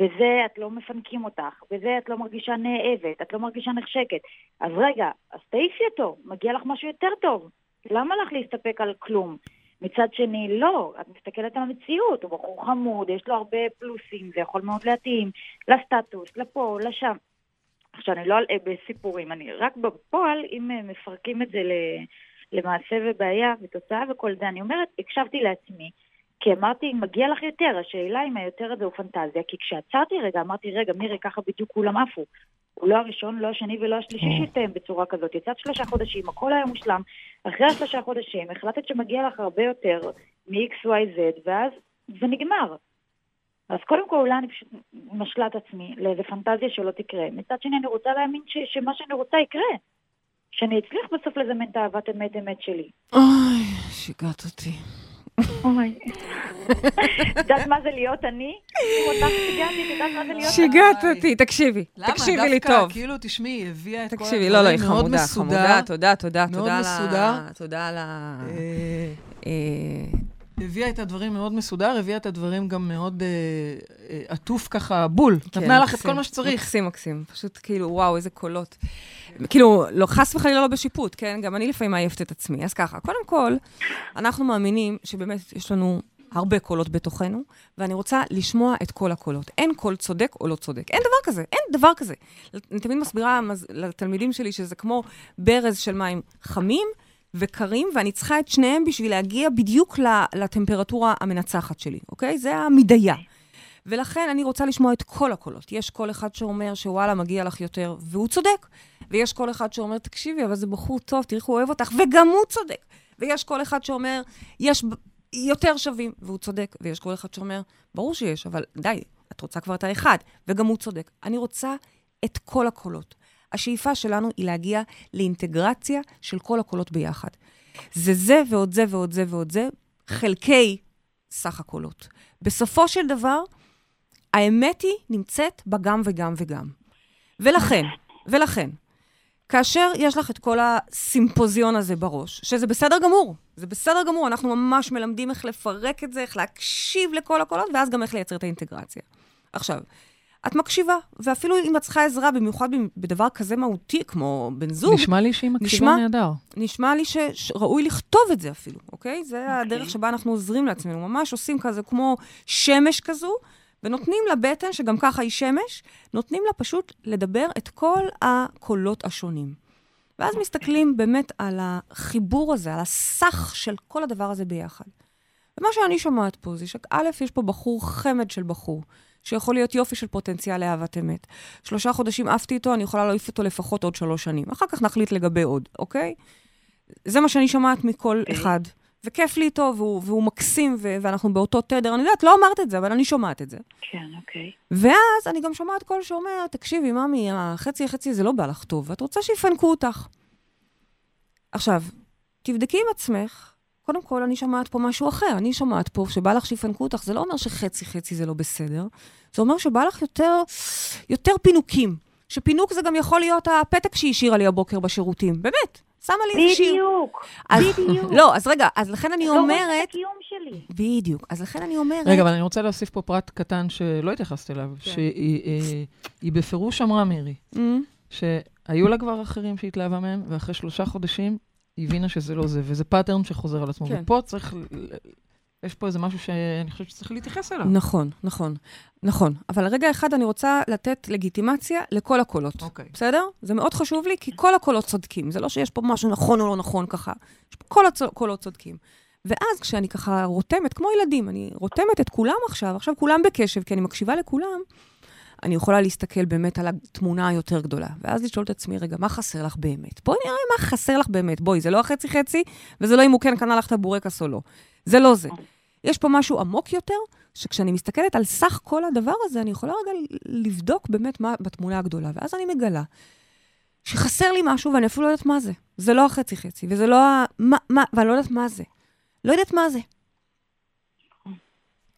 בזה את לא מפנקים אותך, בזה את לא מרגישה נאהבת, את לא מרגישה נחשקת. אז רגע, אז תעיפי אותו, מגיע לך משהו יותר טוב. למה לך להסתפק על כלום? מצד שני, לא, את מסתכלת על המציאות, הוא בחור חמוד, יש לו הרבה פלוסים, זה יכול מאוד להתאים לסטטוס, לפה, לשם. עכשיו, אני לא אלאה בסיפורים, אני רק בפועל, אם אה, מפרקים את זה למעשה ובעיה ותוצאה וכל זה, אני אומרת, הקשבתי לעצמי, כי אמרתי, מגיע לך יותר, השאלה אם היותר הזה הוא פנטזיה, כי כשעצרתי רגע, אמרתי, רגע, מירי, ככה בדיוק כולם עפו. הוא לא הראשון, לא השני ולא השלישי או. שהתאם בצורה כזאת. יצאת שלושה חודשים, הכל היה מושלם. אחרי השלושה חודשים, החלטת שמגיע לך הרבה יותר מ-XYZ, ואז זה נגמר. אז קודם כל אולי אני פשוט משלה את עצמי לאיזה פנטזיה שלא תקרה. מצד שני אני רוצה להאמין ש, שמה שאני רוצה יקרה. שאני אצליח בסוף לזמן את אהבת אמת אמת שלי. אוי, שיגעת אותי. אוי. את יודעת מה זה להיות אני? שיגעת. אותי, תקשיבי, למה? תקשיבי לי דווקא, טוב. כאילו, תשמעי, היא הביאה את כל תקשיבי, לא, לא, היא הדברים חמודה. חמודה, תודה, תודה, תודה על מסודר. ה... תודה על ה... אה, אה, הביאה את הדברים מאוד מסודר, הביאה את הדברים גם מאוד אה, עטוף ככה, בול. כן, נתנה לך את כל מה שצריך. מקסים, מקסים. פשוט כאילו, וואו, איזה קולות. כאילו, לא, חס וחלילה לא בשיפוט, כן? גם אני לפעמים מעייפת את עצמי. אז ככה, קודם כל, אנחנו מאמינים שבאמת יש לנו הרבה קולות בתוכנו, ואני רוצה לשמוע את כל הקולות. אין קול צודק או לא צודק. אין דבר כזה, אין דבר כזה. אני תמיד מסבירה לתלמידים שלי שזה כמו ברז של מים חמים וקרים, ואני צריכה את שניהם בשביל להגיע בדיוק לטמפרטורה המנצחת שלי, אוקיי? זה המדיה. ולכן אני רוצה לשמוע את כל הקולות. יש קול אחד שאומר שוואלה, מגיע לך יותר, והוא צודק. ויש קול אחד שאומר, תקשיבי, אבל זה בחור טוב, תראי איך הוא אוהב אותך, וגם הוא צודק. ויש קול אחד שאומר, יש יותר שווים, והוא צודק. ויש קול אחד שאומר, ברור שיש, אבל די, את רוצה כבר את האחד, וגם הוא צודק. אני רוצה את כל הקולות. השאיפה שלנו היא להגיע לאינטגרציה של כל הקולות ביחד. זה זה ועוד זה ועוד זה ועוד זה, חלקי סך הקולות. בסופו של דבר, האמת היא נמצאת בגם וגם וגם. ולכן, ולכן, כאשר יש לך את כל הסימפוזיון הזה בראש, שזה בסדר גמור, זה בסדר גמור, אנחנו ממש מלמדים איך לפרק את זה, איך להקשיב לכל הקולות, ואז גם איך לייצר את האינטגרציה. עכשיו, את מקשיבה, ואפילו אם את צריכה עזרה, במיוחד בדבר כזה מהותי, כמו בן זוג, נשמע לי שהיא מקשיבה נהדר. נשמע לי שראוי לכתוב את זה אפילו, אוקיי? זה הדרך שבה אנחנו עוזרים לעצמנו. ממש עושים כזה כמו שמש כזו, ונותנים לבטן, שגם ככה היא שמש, נותנים לה פשוט לדבר את כל הקולות השונים. ואז מסתכלים באמת על החיבור הזה, על הסך של כל הדבר הזה ביחד. ומה שאני שומעת פה זה שא', יש פה בחור חמד של בחור, שיכול להיות יופי של פוטנציאל לאהבת אמת. שלושה חודשים עפתי איתו, אני יכולה להעיף אותו לפחות עוד שלוש שנים. אחר כך נחליט לגבי עוד, אוקיי? זה מה שאני שומעת מכל אוקיי. אחד. וכיף לי איתו, והוא, והוא מקסים, ו- ואנחנו באותו תדר. אני יודעת, לא אמרת את זה, אבל אני שומעת את זה. כן, אוקיי. ואז אני גם שומעת קול שאומר, תקשיבי, ממי, החצי החצי הזה לא בא לך טוב, ואת רוצה שיפנקו אותך. עכשיו, תבדקי עם עצמך, קודם כל, אני שומעת פה משהו אחר. אני שומעת פה שבא לך שיפנקו אותך, זה לא אומר שחצי-חצי זה לא בסדר, זה אומר שבא לך יותר, יותר פינוקים. שפינוק זה גם יכול להיות הפתק שהיא השאירה לי הבוקר בשירותים. באמת, שמה לי איזה שיר. בדיוק, אז- בדיוק. לא, אז רגע, אז לכן אני לא רוצה את אומרת... הקיום שלי. בדיוק. אז לכן אני אומרת... רגע, אבל אני רוצה להוסיף פה פרט קטן שלא התייחסת אליו, כן. שהיא אה, היא בפירוש אמרה, מירי, Mm, שהיו לה כבר אחרים שהתלהבה מהם, ואחרי שלושה חודשים היא הבינה שזה לא זה, וזה pattern שחוזר על עצמו. כן. ופה צריך, יש פה איזה משהו שאני חושבת שצריך להתייחס אליו. נכון, נכון, נכון. אבל רגע אחד אני רוצה לתת לגיטימציה לכל הקולות. אוקיי. בסדר? זה מאוד חשוב לי, כי כל הקולות צודקים. זה לא שיש פה משהו נכון או לא נכון ככה. יש פה כל הקולות צודקים. ואז כשאני ככה רותמת, כמו ילדים, אני רותמת את כולם עכשיו, עכשיו כולם בקשב, כי אני מקשיבה לכולם, אני יכולה להסתכל באמת על התמונה היותר גדולה. ואז לשאול את עצמי, רגע, מה חסר לך באמת? בואי נראה מה חסר לך באמת. בואי, זה לא החצי-חצי, וזה לא אם הוא כן קנה לך את הבורקס או לא. זה לא זה. יש פה משהו עמוק יותר, שכשאני מסתכלת על סך כל הדבר הזה, אני יכולה רגע לבדוק באמת מה בתמונה הגדולה. ואז אני מגלה שחסר לי משהו ואני אפילו לא יודעת מה זה. זה לא החצי-חצי, וזה לא ה... מה, מה, ואני לא יודעת מה זה. לא יודעת מה זה.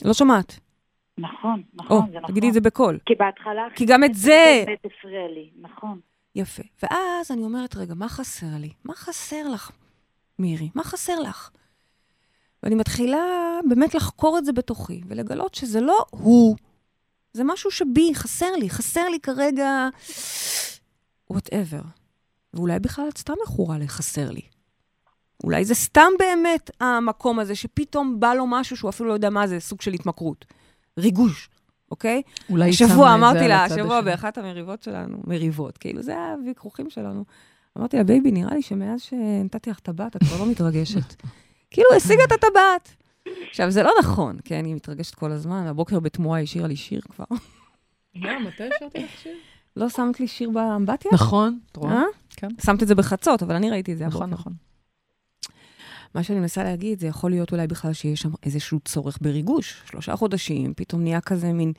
לא שומעת. נכון, נכון, זה נכון. תגידי את זה בקול. כי בהתחלה... כי גם את זה... באמת הפריע לי, נכון. יפה. ואז אני אומרת, רגע, מה חסר לי? מה חסר לך, מירי? מה חסר לך? ואני מתחילה באמת לחקור את זה בתוכי, ולגלות שזה לא הוא, זה משהו שבי, חסר לי, חסר לי כרגע, whatever. ואולי בכלל את סתם מכורה לחסר לי. אולי זה סתם באמת המקום הזה, שפתאום בא לו משהו שהוא אפילו לא יודע מה זה, סוג של התמכרות. ריגוש, אוקיי? אולי היא שמה השבוע אמרתי לה, השבוע השני. באחת המריבות שלנו, מריבות, כאילו, זה הוויכוחים שלנו. אמרתי לה, baby, נראה לי שמאז שנתתי לך טבעת, את כבר לא מתרגשת. כאילו, השיגה את הטבעת. עכשיו, זה לא נכון, כן, היא מתרגשת כל הזמן. הבוקר בתמורה היא השאירה לי שיר כבר. מה, מתי השארתי לך שיר? לא שמת לי שיר באמבטיה? נכון, את רואה? אה? כן. שמת את זה בחצות, אבל אני ראיתי את זה הבוקר. נכון, נכון. מה שאני מנסה להגיד, זה יכול להיות אולי בכלל שיש שם איזשהו צורך בריגוש. שלושה חודשים, פתאום נהיה כזה מין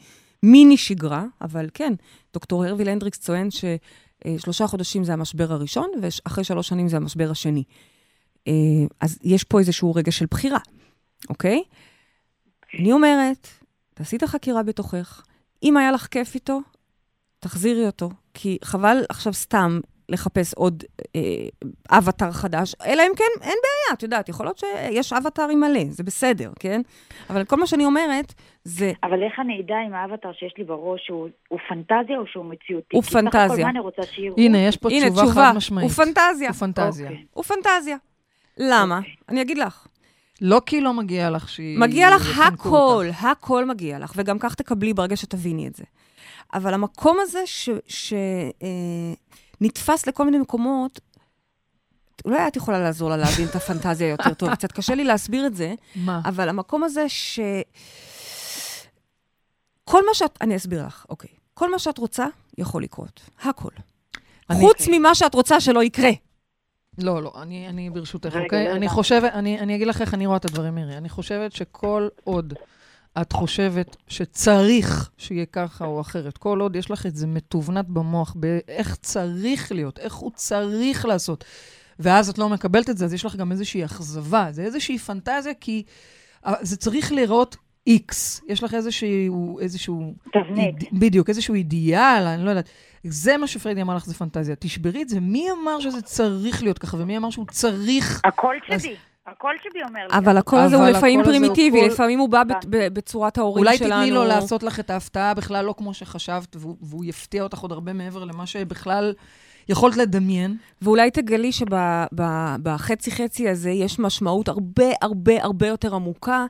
מיני שגרה, אבל כן, דוקטור הרוויל הנדריקס טוען ששלושה חודשים זה המשבר הראשון, ואחרי שלוש שנים זה המשבר השני. אה, אז יש פה איזשהו רגע של בחירה, אוקיי? אני אומרת, תעשי את החקירה בתוכך. אם היה לך כיף איתו, תחזירי אותו. כי חבל עכשיו סתם לחפש עוד אה, אבטר חדש, אלא אם כן, אין בעיה, את יודעת, יכול להיות שיש אבטרים מלא, זה בסדר, כן? אבל כל מה שאני אומרת, זה... אבל איך אני אדע אם האבטר שיש לי בראש הוא, הוא פנטזיה או שהוא מציאותי? הוא כי סך הכל פנטזיה. מה אני רוצה שיראו? הנה, יש פה הנה, תשובה חד משמעית. הוא פנטזיה. הוא פנטזיה. אוקיי. הוא פנטזיה. למה? אוקיי. אני אגיד לך. לא כי לא מגיע לך שהיא... מגיע לך הכל, אותך. הכל מגיע לך, וגם כך תקבלי ברגע שתביני את זה. אבל המקום הזה שנתפס לכל מיני מקומות, אולי את יכולה לעזור לה להבין את הפנטזיה יותר טוב. קצת קשה לי להסביר את זה, מה? אבל המקום הזה ש... כל מה שאת... אני אסביר לך, אוקיי. כל מה שאת רוצה יכול לקרות. הכל. אני- חוץ ממה שאת רוצה שלא יקרה. לא, לא, אני, אני ברשותך, אוקיי? לא אני. חושבת, אני, אני אגיד לך איך אני רואה את הדברים, מירי. אני חושבת שכל עוד את חושבת שצריך שיהיה ככה או אחרת, כל עוד יש לך את זה מתובנת במוח, באיך צריך להיות, איך הוא צריך לעשות, ואז את לא מקבלת את זה, אז יש לך גם איזושהי אכזבה. זה איזושהי פנטזיה, כי אה, זה צריך להיראות איקס. יש לך איזשהו, איזשהו תבנית. איד- בדיוק, איזשהו אידיאל, אני לא יודעת. זה מה שפריידי אמר לך, זה פנטזיה. תשברי את זה. מי אמר שזה צריך להיות ככה, ומי אמר שהוא צריך... הקול אז- שבי, הקול שבי אומר לי. אבל הקול הזה הוא לפעמים הוא פרימיטיבי, קול- לפעמים הוא בא ב- בצורת ההורים אולי שלנו. תתני לו לעשות לך את ההפתעה בכלל לא כמו שחשבת, והוא, והוא יפתיע אותך עוד הרבה מעבר למה שבכלל יכולת לדמיין. ואולי תגלי שבחצי-חצי הזה יש משמעות הרבה הרבה הרבה יותר עמוקה,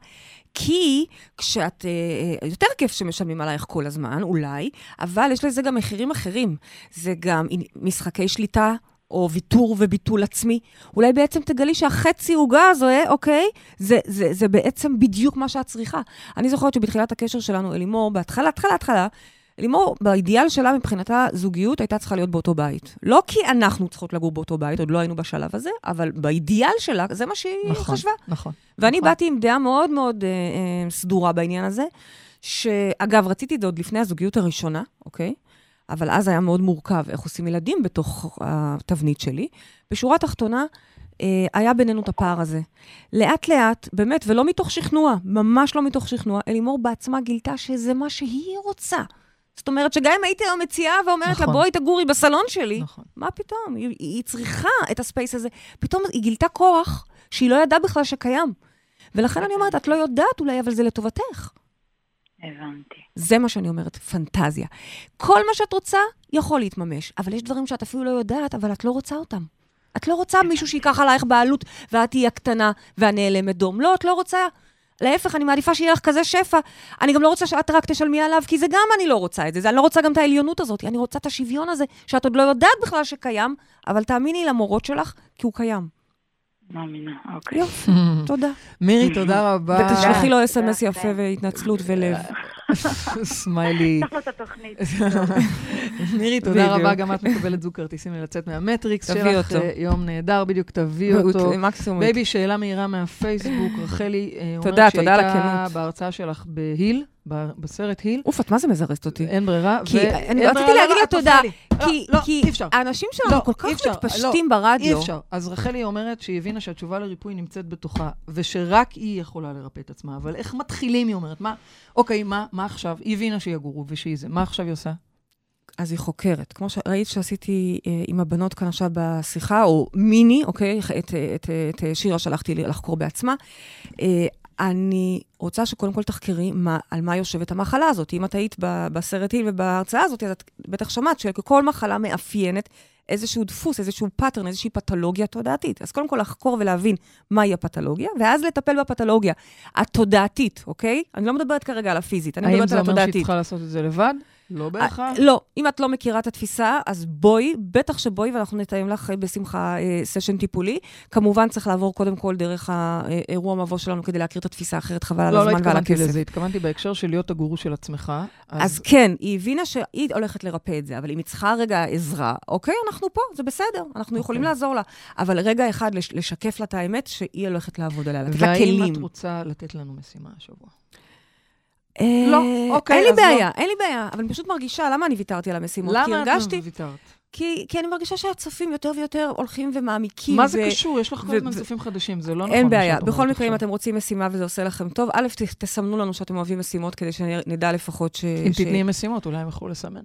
כי כשאת, אה, יותר כיף שמשלמים עלייך כל הזמן, אולי, אבל יש לזה גם מחירים אחרים. זה גם משחקי שליטה. או ויתור וביטול עצמי, אולי בעצם תגלי שהחצי עוגה הזו, אוקיי, זה, זה, זה בעצם בדיוק מה שאת צריכה. אני זוכרת שבתחילת הקשר שלנו, אלימור, בהתחלה, התחלה, התחלה, לימור, באידיאל שלה מבחינתה, זוגיות הייתה צריכה להיות באותו בית. לא כי אנחנו צריכות לגור באותו בית, עוד לא היינו בשלב הזה, אבל באידיאל שלה, זה מה שהיא נכון, חשבה. נכון. ואני נכון. באתי עם דעה מאוד מאוד אה, אה, סדורה בעניין הזה, שאגב, רציתי את זה עוד לפני הזוגיות הראשונה, אוקיי? אבל אז היה מאוד מורכב איך עושים ילדים בתוך התבנית שלי. בשורה התחתונה, אה, היה בינינו את הפער הזה. לאט-לאט, באמת, ולא מתוך שכנוע, ממש לא מתוך שכנוע, אלימור בעצמה גילתה שזה מה שהיא רוצה. זאת אומרת שגם אם הייתי לה מציעה ואומרת לה, נכון. בואי תגורי בסלון שלי, נכון. מה פתאום? היא, היא צריכה את הספייס הזה. פתאום היא גילתה כוח שהיא לא ידעה בכלל שקיים. ולכן אני אומרת, את לא יודעת אולי, אבל זה לטובתך. הבנתי. זה מה שאני אומרת, פנטזיה. כל מה שאת רוצה יכול להתממש, אבל יש דברים שאת אפילו לא יודעת, אבל את לא רוצה אותם. את לא רוצה מישהו שייקח עלייך בעלות, ואת תהיי הקטנה והנעלמת דום. לא, את לא רוצה. להפך, אני מעדיפה שיהיה לך כזה שפע. אני גם לא רוצה שאת רק תשלמי עליו, כי זה גם אני לא רוצה את זה. זה- אני לא רוצה גם את העליונות הזאת. אני רוצה את השוויון הזה, שאת עוד לא יודעת בכלל שקיים, אבל תאמיני למורות שלך, כי הוא קיים. מאמינה, אוקיי. יופי, תודה. מירי, תודה רבה. ותשלחי לו אס.אם.אס יפה. והתנצלות ולב. סמיילי. מירי, תודה. רבה. גם את מקבלת זוג כרטיסים לצאת מהמטריקס תביאי שלך. אותו. אה, יום נהדר, בדיוק תביאי אותו. מקסימום. baby, שאלה מהירה מהפייסבוק. רחלי אה, אומרת תודה, שהיא תודה על הייתה הכנות. בהרצאה שלך ב-Heal, בסרט Heal. אוף, את מה זה מזרזת אותי? אין ברירה. כי ו- אני רציתי להגיד לא, לה תודה. כי, לא, לא, כי. האנשים שלנו לא, כל כך אפשר, מתפשטים לא, ברדיו. אי אפשר. אז רחלי אומרת שהיא הבינה שהתשובה לריפוי נמצאת בתוכה, ושרק היא יכולה לרפא את עצמה. אבל איך מתחילים, היא אומרת? מה, אוקיי, מה, מה עכשיו? היא הבינה שיגורו ושהיא זה. מה עכשיו היא עושה? אז היא חוקרת. כמו שראית שעשיתי אה, עם הבנות כאן עכשיו בשיחה, או מיני, אוקיי? את, את, את, את שירה שלחתי לחקור בעצמה. אה, אני רוצה שקודם כל תחקרי מה, על מה יושבת המחלה הזאת. אם את היית בסרט Heal ובהרצאה הזאת, אז את בטח שמעת שכל מחלה מאפיינת איזשהו דפוס, איזשהו pattern, איזושהי פתולוגיה תודעתית. אז קודם כל לחקור ולהבין מהי הפתולוגיה, ואז לטפל בפתולוגיה התודעתית, אוקיי? אני לא מדברת כרגע על הפיזית, אני האם מדברת זה על אומר שהיא התודעתית. צריכה לעשות את זה לבד? לא בהכרח. לא, אם את לא מכירה את התפיסה, אז בואי, בטח שבואי, ואנחנו נתאם לך אה, בשמחה אה, סשן טיפולי. כמובן, צריך לעבור קודם כל דרך האירוע מבוא שלנו כדי להכיר את התפיסה, אחרת חבל על לא, לא הזמן ועל התכוונתי הכסף. לזה, התכוונתי בהקשר של להיות הגורו של עצמך. אז כן, היא הבינה שהיא הולכת לרפא את זה, אבל אם היא צריכה רגע עזרה, אוקיי, אנחנו פה, זה בסדר, אנחנו יכולים אוקיי. לעזור לה. אבל רגע אחד, לש- לשקף לה את האמת שהיא הולכת לעבוד עליה, לתת לה והאם כלים. את רוצה לתת לנו משימה השבוע? אה, לא, אוקיי, אין לי לא. בעיה, אין לי בעיה, אבל אני פשוט מרגישה, למה אני ויתרתי על המשימות? כי למה את הרגשתי, ויתרת? כי, כי אני מרגישה שהצופים יותר ויותר הולכים ומעמיקים. מה זה ו- קשור? יש לך כל הזמן ו- צופים חדשים, זה לא נכון. אין בעיה. בכל מקרה, אם. אתם רוצים משימה וזה עושה לכם טוב, א', תסמנו לנו שאתם אוהבים משימות, כדי שנדע לפחות ש... אם ש- תתני משימות, אולי הם יוכלו לסמן.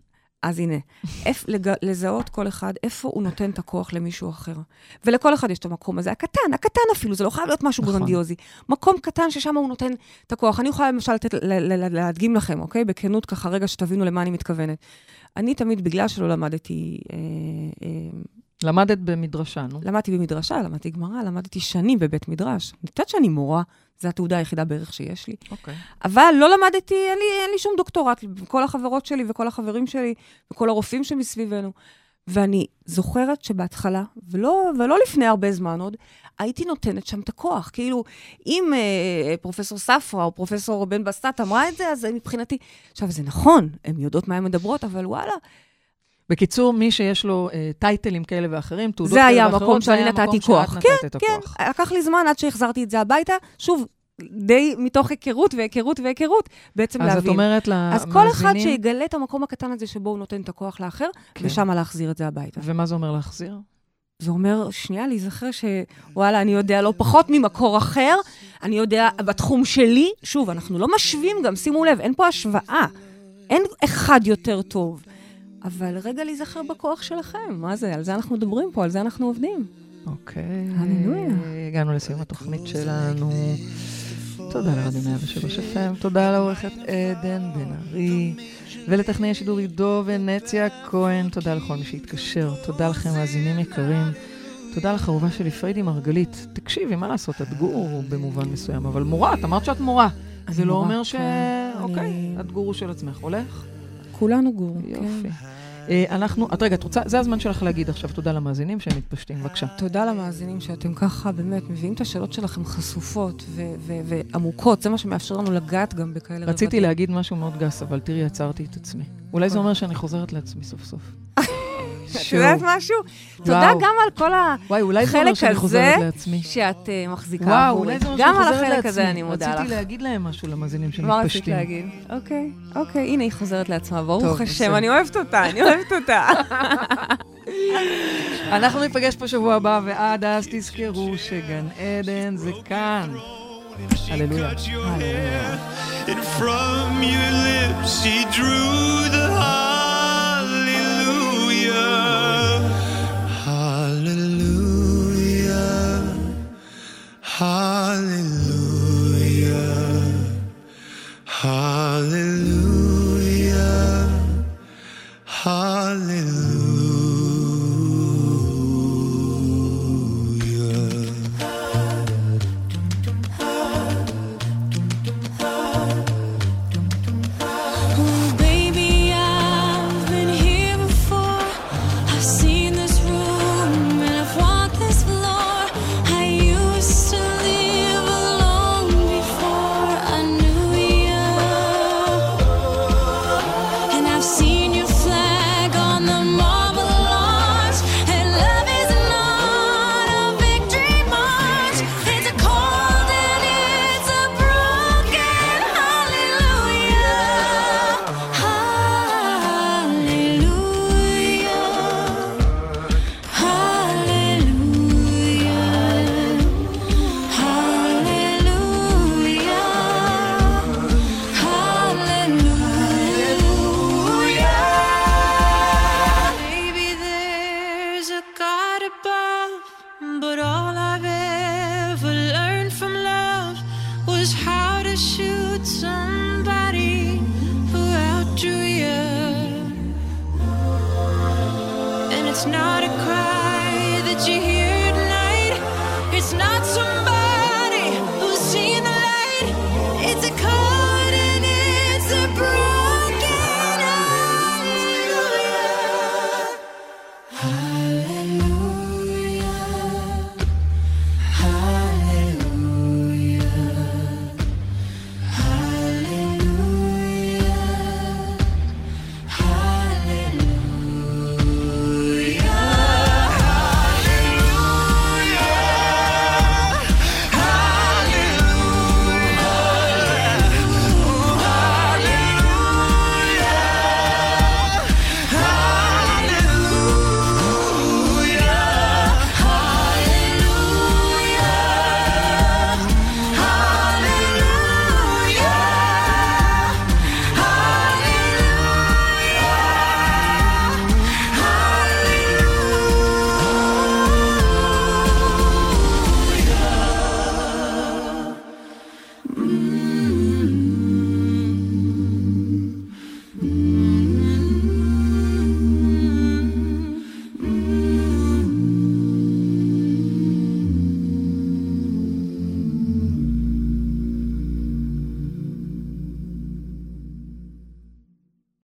אז הנה, איפ, לג... לזהות כל אחד, איפה הוא נותן את הכוח למישהו אחר. ולכל אחד יש את המקום הזה, הקטן, הקטן אפילו, זה לא חייב להיות משהו נכון. גרנדיוזי. מקום קטן ששם הוא נותן את הכוח. אני יכולה למשל לתת, ל- ל- ל- להדגים לכם, אוקיי? בכנות, ככה רגע שתבינו למה אני מתכוונת. אני תמיד, בגלל שלא למדתי, אה, אה, למדת במדרשה, נו. למדתי במדרשה, למדתי גמרא, למדתי שנים בבית מדרש. אני יודעת שאני מורה, זו התעודה היחידה בערך שיש לי. אוקיי. אבל לא למדתי, אין לי, אין לי שום דוקטורט. כל החברות שלי וכל החברים שלי וכל הרופאים שמסביבנו. ואני זוכרת שבהתחלה, ולא, ולא לפני הרבה זמן עוד, הייתי נותנת שם את הכוח. כאילו, אם אה, פרופסור ספרא או פרופסור בן בסט אמרה את זה, אז מבחינתי... עכשיו, זה נכון, הן יודעות מה הן מדברות, אבל וואלה, בקיצור, מי שיש לו אה, טייטלים כאלה ואחרים, תעודות זה כאלה היה ואחרות, המקום זה שאני היה נתתי המקום כוח. שאת כן, נתת כן, הכוח. לקח לי זמן עד שהחזרתי את זה הביתה. שוב, די מתוך היכרות והיכרות והיכרות, בעצם אז להבין. את אומרת אז כל אחד למאזינים, שיגלה את המקום הקטן הזה שבו הוא נותן את הכוח לאחר, כן. ושם להחזיר את זה הביתה. ומה זה אומר להחזיר? זה אומר, שנייה, להיזכר שוואלה, אני יודע לא פחות ממקור אחר, אני יודע בתחום שלי, שוב, אנחנו לא משווים גם, שימו לב, אין פה השוואה. אין אחד יותר טוב. אבל רגע להיזכר בכוח שלכם, מה זה? על זה אנחנו מדברים פה, על זה אנחנו עובדים. אוקיי. הללויה. הגענו לסיום התוכנית שלנו. תודה לרדיו 103 FM, תודה לעורכת עדן בן ארי, ולטכנאי השידור עידו ונציה כהן, תודה לכל מי שהתקשר, תודה לכם מאזינים יקרים. תודה לך, אהובה שלי, פריידי מרגלית. תקשיבי, מה לעשות, את גורו במובן מסוים, אבל מורה, את אמרת שאת מורה. זה לא אומר ש... כן. אוקיי, את גורו של עצמך. הולך? כולנו גור. יופי. אה, אנחנו, את רגע, את רוצה, זה הזמן שלך להגיד עכשיו תודה למאזינים שהם מתפשטים, בבקשה. תודה למאזינים שאתם ככה באמת מביאים את השאלות שלכם חשופות ועמוקות, זה מה שמאפשר לנו לגעת גם בכאלה רבדים. רציתי להגיד משהו מאוד גס, אבל תראי, עצרתי את עצמי. אולי זה אומר שאני חוזרת לעצמי סוף סוף. את יודעת משהו? תודה וואו. גם על כל וואי, אולי זה אומר החלק שאני הזה חוזרת לעצמי. שאת מחזיקה וואו, עבורי. אולי זה אומר גם שאני על חוזרת לעצמי. החלק הזה אני מודה לך. רציתי להגיד להם משהו למאזינים מה רצית שמתפשטים. להגיד? אוקיי, אוקיי, הנה היא חוזרת לעצמה, ברוך השם. אני אוהבת אותה, אני אוהבת אותה. אנחנו ניפגש פה שבוע הבא, ועד אז תזכרו שגן עדן זה כאן. הללויה. And from your lips he drew the hallelujah. Hallelujah. Hallelujah.